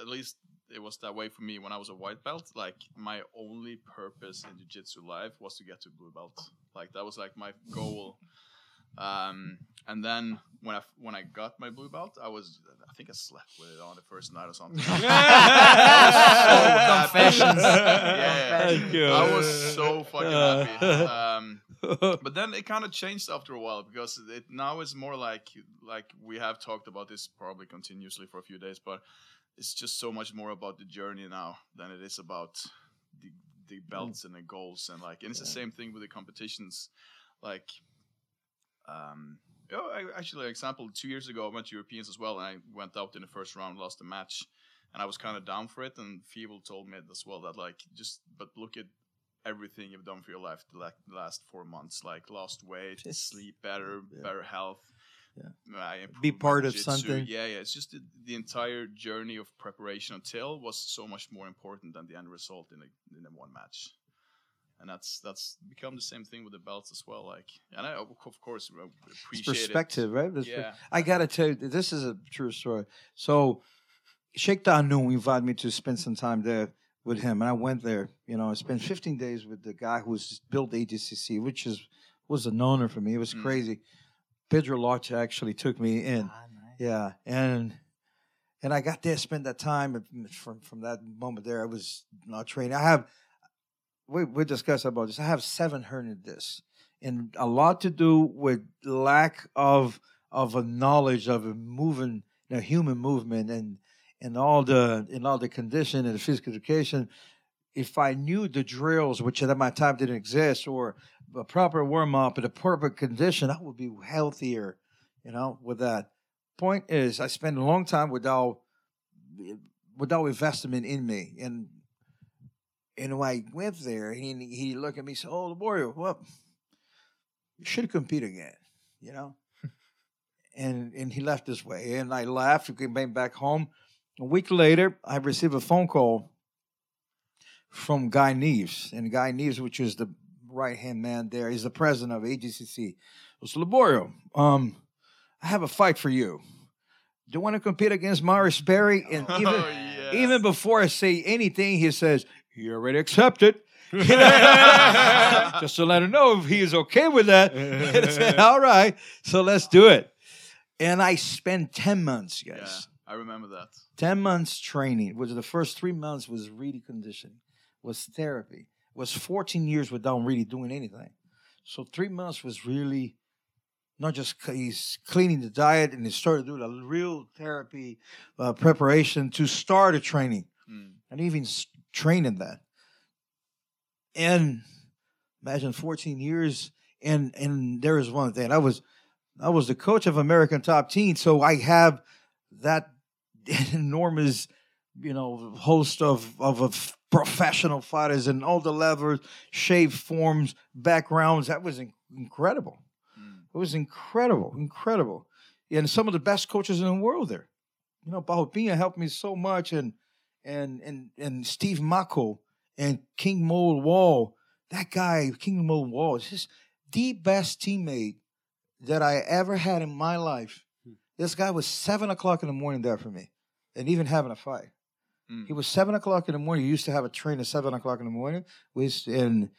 at least it was that way for me when I was a white belt. Like my only purpose in jiu-jitsu life was to get to blue belt. Like that was like my goal. Um, and then when I when I got my blue belt, I was I think I slept with it on the first night or something. Confessions. Yeah. Thank you. I was so fucking happy. Um, but then it kind of changed after a while because it now is more like like we have talked about this probably continuously for a few days, but it's just so much more about the journey now than it is about the the belts and the goals and like and it's the same thing with the competitions. Like um oh, I, actually example two years ago I went to Europeans as well and I went out in the first round lost the match and I was kind of down for it and Fivo told me as well that like just but look at everything you've done for your life the, like, the last four months like lost weight sleep better yeah. better health Yeah. I Be part of something. yeah yeah it's just the, the entire journey of preparation until was so much more important than the end result in a, in a one match and that's that's become the same thing with the belts as well like and I of course uh, It's appreciate perspective, right? it It's per- yeah I gotta tell you, this is a true story. So, Sheikh Tahnoon invited me to spend some time there with him, and I went there. You know, I spent 15 days with the guy who's built ADCC, which is was an honor for me. It was Mm. crazy. Pedro Lorch actually took me in. Ah, nice. Yeah, and and I got there, spent that time, and from from that moment there, I was not training. I have we we discussed about this. I have seven hernia discs, and a lot to do with lack of of a knowledge of a moving, you know, human movement, and and all the and all the condition and the physical education. If I knew the drills, which at that time didn't exist, or a proper warm up and a proper condition, I would be healthier. You know, with that. Point is, I spent a long time without without investment in me, and and when I went there, he he looked at me and said, "Oh, the warrior, well, you should compete again," you know. and and he left this way, and I laughed. We came back home. A week later, I received a phone call from Guy Neves, and Guy Neves, which is the right hand man there, he's the president of ADCC. It was Liborio. Um, I have a fight for you. Do you want to compete against Mario Sperry? And even oh, yes. even before I say anything, he says, "He already accepted." Just to let him know if he is okay with that. Said, All right, so let's do it. And I spent 10 months, yeah guys. I remember that 10 months training. which the first three months was really conditioning, was therapy, was 14 years without really doing anything. So three months was really not just he's cleaning the diet and he started doing a real therapy uh, preparation to start a training Mm. and even s- train in that. And imagine 14 years. And and there is one thing. I was I was the coach of American Top Team, so I have that enormous, you know, host of of, of professional fighters and all the levels, shape, forms, backgrounds. That was in- incredible. Mm. It was incredible, incredible. And some of the best coaches in the world there. You know, Bahopina helped me so much, and and and and Steve Mocco and King Mo Lawal. That guy, King Mo Lawal, is just the best teammate that I ever had in my life. This guy was seven o'clock in the morning there for me, and even having a fight. Mm. Was seven o'clock in the morning. He used to have a train at seven o'clock in the morning. We used to- and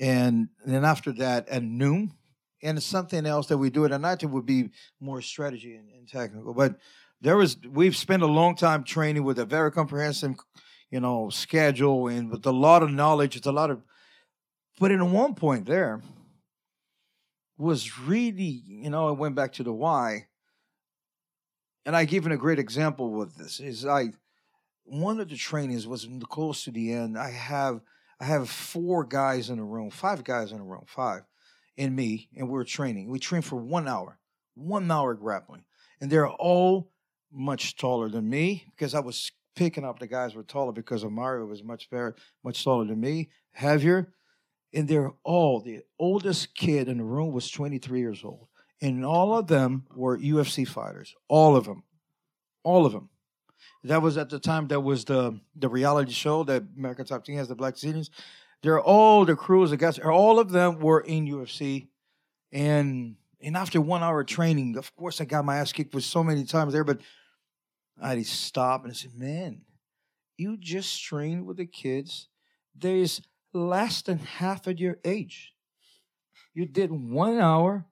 and then after that at noon, and something else that we do at night that would be more strategy and, and technical. But there was we've spent a long time training with a very comprehensive, you know, schedule and with a lot of knowledge. It's a lot of, but in one point there was really, you know, I went back to the why. And I given a great example with this is I one of the trainings was the- close to the end. I have I have four guys in a room, five guys in a room, five, and me, and we're training. We train for one hour, one hour grappling, and they're all much taller than me because I was picking up the guys were taller because Mario was much very much taller than me, heavier. And they're all the oldest kid in the room was 23 years old. And all of them were UFC fighters. All of them. All of them. That was at the time that was the the reality show that American Top Team has the Black Series. They're all the crews, the guys, all of them were in UFC. And and after one hour of training, of course I got my ass kicked with so many times there, but I had to stop and I said, Man, you just trained with the kids. There's less than half of your age. You did one hour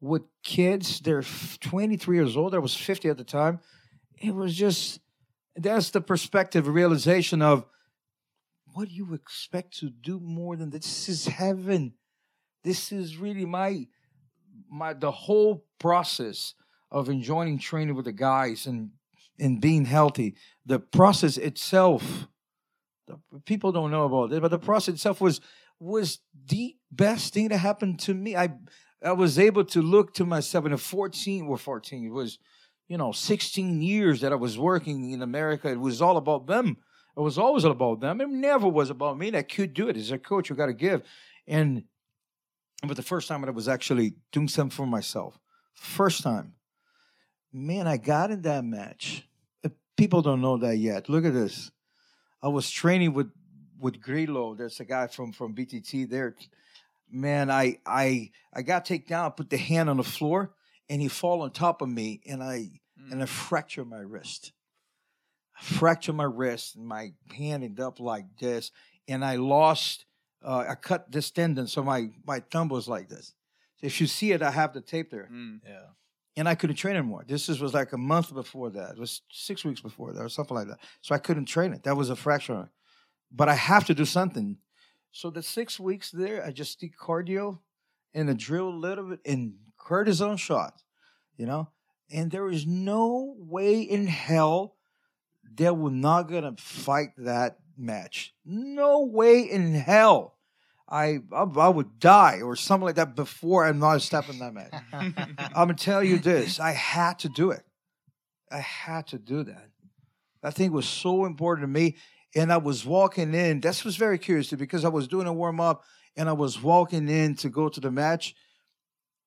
with kids. They're 23 years old. I was 50 at the time. It was just that's the perspective, realization of what do you expect to do more than this? This is heaven. This is really my my the whole process of enjoying training with the guys and and being healthy. The process itself, the, people don't know about it, but the process itself was was the best thing that happened to me. I I was able to look to myself in a 14 or 14. It was, you know, 16 years that I was working in America. It was all about them. It was always about them. It never was about me. I could do it as a coach. You got to give. And but the first time that I was actually doing something for myself, first time, man, I got in that match. People don't know that yet. Look at this. I was training with with Grillo. There's a guy from from BTT there. Man, I I I got taken down. Put the hand on the floor, and he fall on top of me, and I and I fractured my wrist. I fractured my wrist, and my hand ended up like this, and I lost. Uh, I cut this tendon, so my my thumb was like this. If you see it, I have the tape there Mm. Yeah. and I couldn't train anymore. This is, was like a month before that. It was six weeks before that, or something like that. So I couldn't train it. That was a fracture. But I have to do something. So the six weeks there, I just did cardio and a drill a little bit and cortisone shot, you know. And there is no way in hell that we're not gonna fight that match. No way in hell. I, I I would die or something like that before I'm not stepping that match. I'm gonna tell you this: I had to do it. I had to do that. That thing was so important to me, and I was walking in. This was very curious because I was doing a warm up, and I was walking in to go to the match,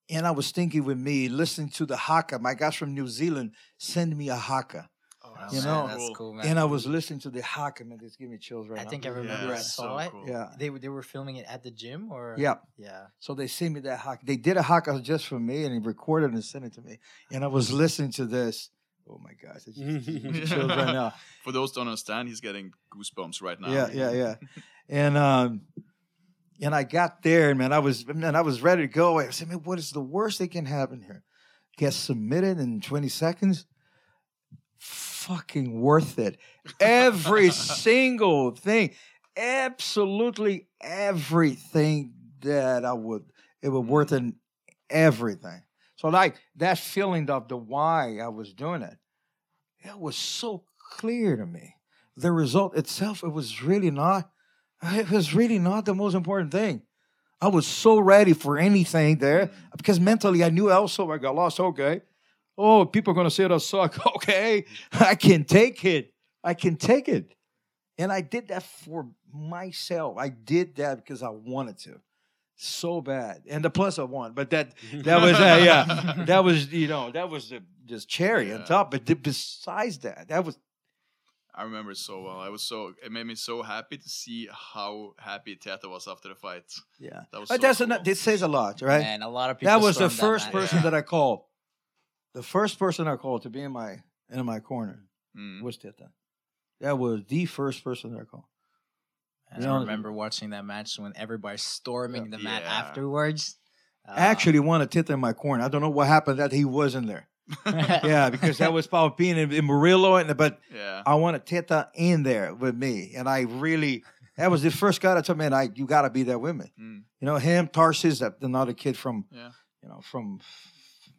and I was thinking with me, listening to the haka. My guys from New Zealand send me a haka, Oh, You man, know, that's cool, man. and I was listening to the haka. Man, this give me chills right I now. I think I Yeah, remember I saw so it. cool. yeah, They were- they were filming it at the gym, or yeah. yeah. So they sent me that haka. They did a haka just for me, and he recorded and sent it to me. And I was listening to this. Oh my gosh, it's just, it's chills right now. For those who don't understand, he's getting goosebumps right now. Yeah, yeah, yeah. And um, and I got there, and man, I was man, I was ready to go. I said, man, what is the worst that can happen here? Get submitted in 20 seconds. Fucking worth it. Every single thing, absolutely everything that I would, it was worth mm. it. Everything. So like that feeling of the why I was doing it, it was so clear to me the result itself, it was really not, it was really not the most important thing. I was so ready for anything there because mentally I knew also I got lost. Okay. Oh, people are going to say that I suck. Okay. I can take it. I can take it. And I did that for myself. I did that because I wanted to so bad. And the plus I won. But that, that was, uh, yeah, that was, you know, that was the just cherry on top. But besides that, that was I remember it so well. I was so it made me so happy to see how happy Teta was after the fight. Yeah, That was but so that's cool. enough. This says a lot, right? And a lot of people. that was the first match. person Yeah. that I called. The first person I called to be in my in my corner Mm. was Teta. That was the first person that I called. And Yeah. I remember watching that match when everybody's storming the mat Yeah. afterwards. Uh, I actually wanted Teta in my corner. I don't know what happened that he wasn't there. yeah, because that was Palpine and, in Murilo, and but Yeah. I wanted Teta in there with me, and I really that was the first guy that told me, "Man, I you got to be there with me." Mm. You know him, Tarsis, that- another kid from Yeah. you know from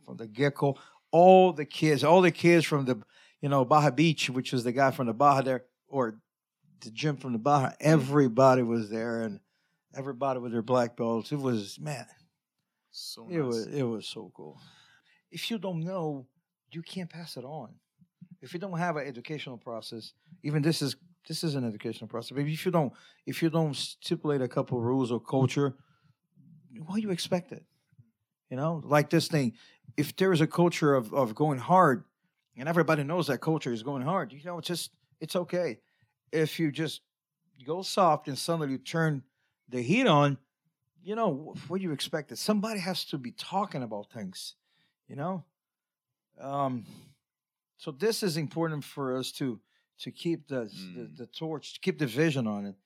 from the gecko. All the kids, all the kids from the you know Baja Beach, which was the guy from the Baja there, or the gym from the Baja. Everybody was there, and everybody with their black belts. It was man, So it nice. was it was so cool. If you don't know, you can't pass it on. if you don't have an educational process, even this is this is an educational process. But if you don't if you don't stipulate a couple rules or culture, what do you expect it? You know, like this thing. If there is a culture of of going hard, and everybody knows that culture is going hard, you know, it's just it's okay. If you just go soft and suddenly you turn the heat on, you know, what do you expect? That somebody has to be talking about things, you know. Um, so this is important for us to to keep the, Mm. the the torch, to keep the vision on it,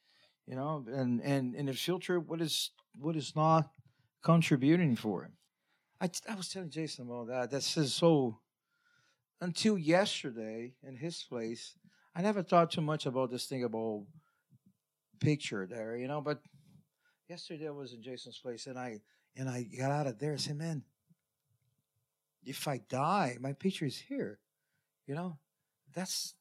you know, and and and the filter what is what is not contributing for it. I I was telling Jason about that. This is so. Until yesterday in his place, I never thought too much about this thing about picture there, you know. But yesterday I was in Jason's place, and I and I got out of there and said, "Man, if I die, my picture is here." You know, that's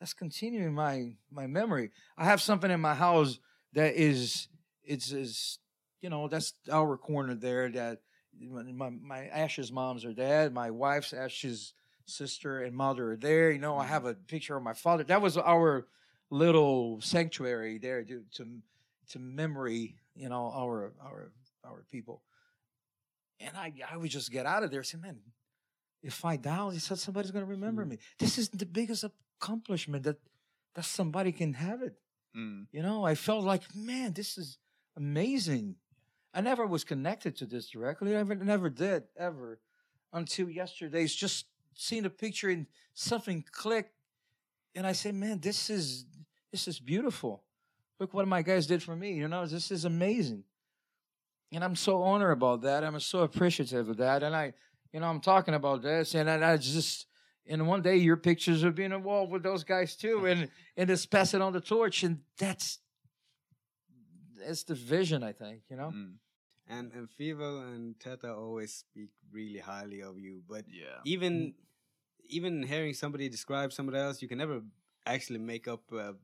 that's continuing my my memory. I have something in my house that is it's is you know that's our corner there that my my Ash's mom's or dad, my wife's Ash's sister and mother are there. You know, I mm-hmm. have a picture of my father. That was our little sanctuary there to to, to memory. You know, our our our people. And I I would just get out of there and say, man, if I die, he said somebody's gonna remember me. This is the biggest accomplishment that that somebody can have it. Mm. You know, I felt like, man, this is amazing. I never was connected to this directly. I never, never did ever until yesterday's just seeing a picture and something clicked, and I said, man, this is this is beautiful. Look what my guys did for me. You know, this is amazing, and I'm so honored about that. I'm so appreciative of that, and I, you know, I'm talking about this, and I, I just. And one day your pictures will be involved with those guys too, and and just passing on the torch, and that's that's the vision, I think. You know, Mm. And and Fivo and Teta always speak really highly of you, but Yeah. even even hearing somebody describe somebody else, you can never actually make up. A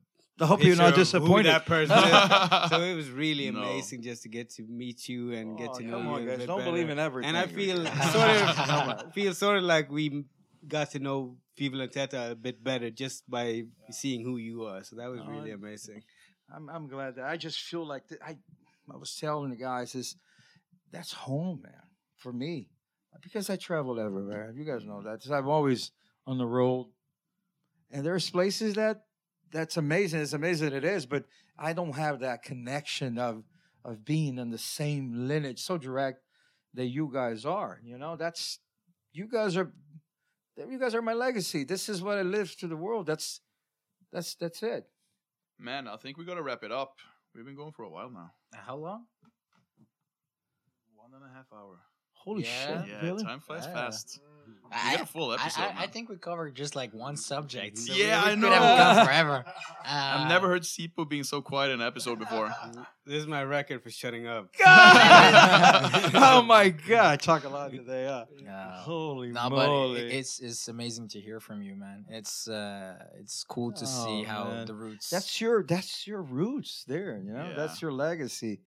I hope you're not picture of who disappointed. that person is. so it was really No. amazing just to get to meet you and oh, get Oh, to know come you. on, a guys! bit Don't better. believe in everything. And I feel sort of feel sort of like we got to know people and Teta a bit better just by seeing who you are. So that was Oh, really I- amazing. I'm I'm glad that I just feel like th- I I was telling the guys is that's home, man, for me, because I traveled everywhere. You guys know that. 'cause I'm always on the road, and there's places that that's amazing. It's amazing it is, but I don't have that connection of of being in the same lineage so direct that you guys are. You know, that's you guys are you guys are my legacy. This is what I live to the world. That's that's that's it. Man, I think we gotta wrap it up. We've been going for a while now. Uh, how long? One and a half hour. Holy Yeah. shit! Yeah, really? time flies Yeah. fast. We I, got a full episode. I, I man. think we covered just like one subject. So Yeah, we, I know. Could have gone forever. I've Uh, never heard Sipo being so quiet in an episode before. This is my record for shutting up. oh my god! Talk a lot today, huh? uh, Holy No, but moly! it, it's it's amazing to hear from you, man. It's uh, it's cool to see Oh, how man. the roots. that's your that's your roots there. You know, Yeah. that's your legacy.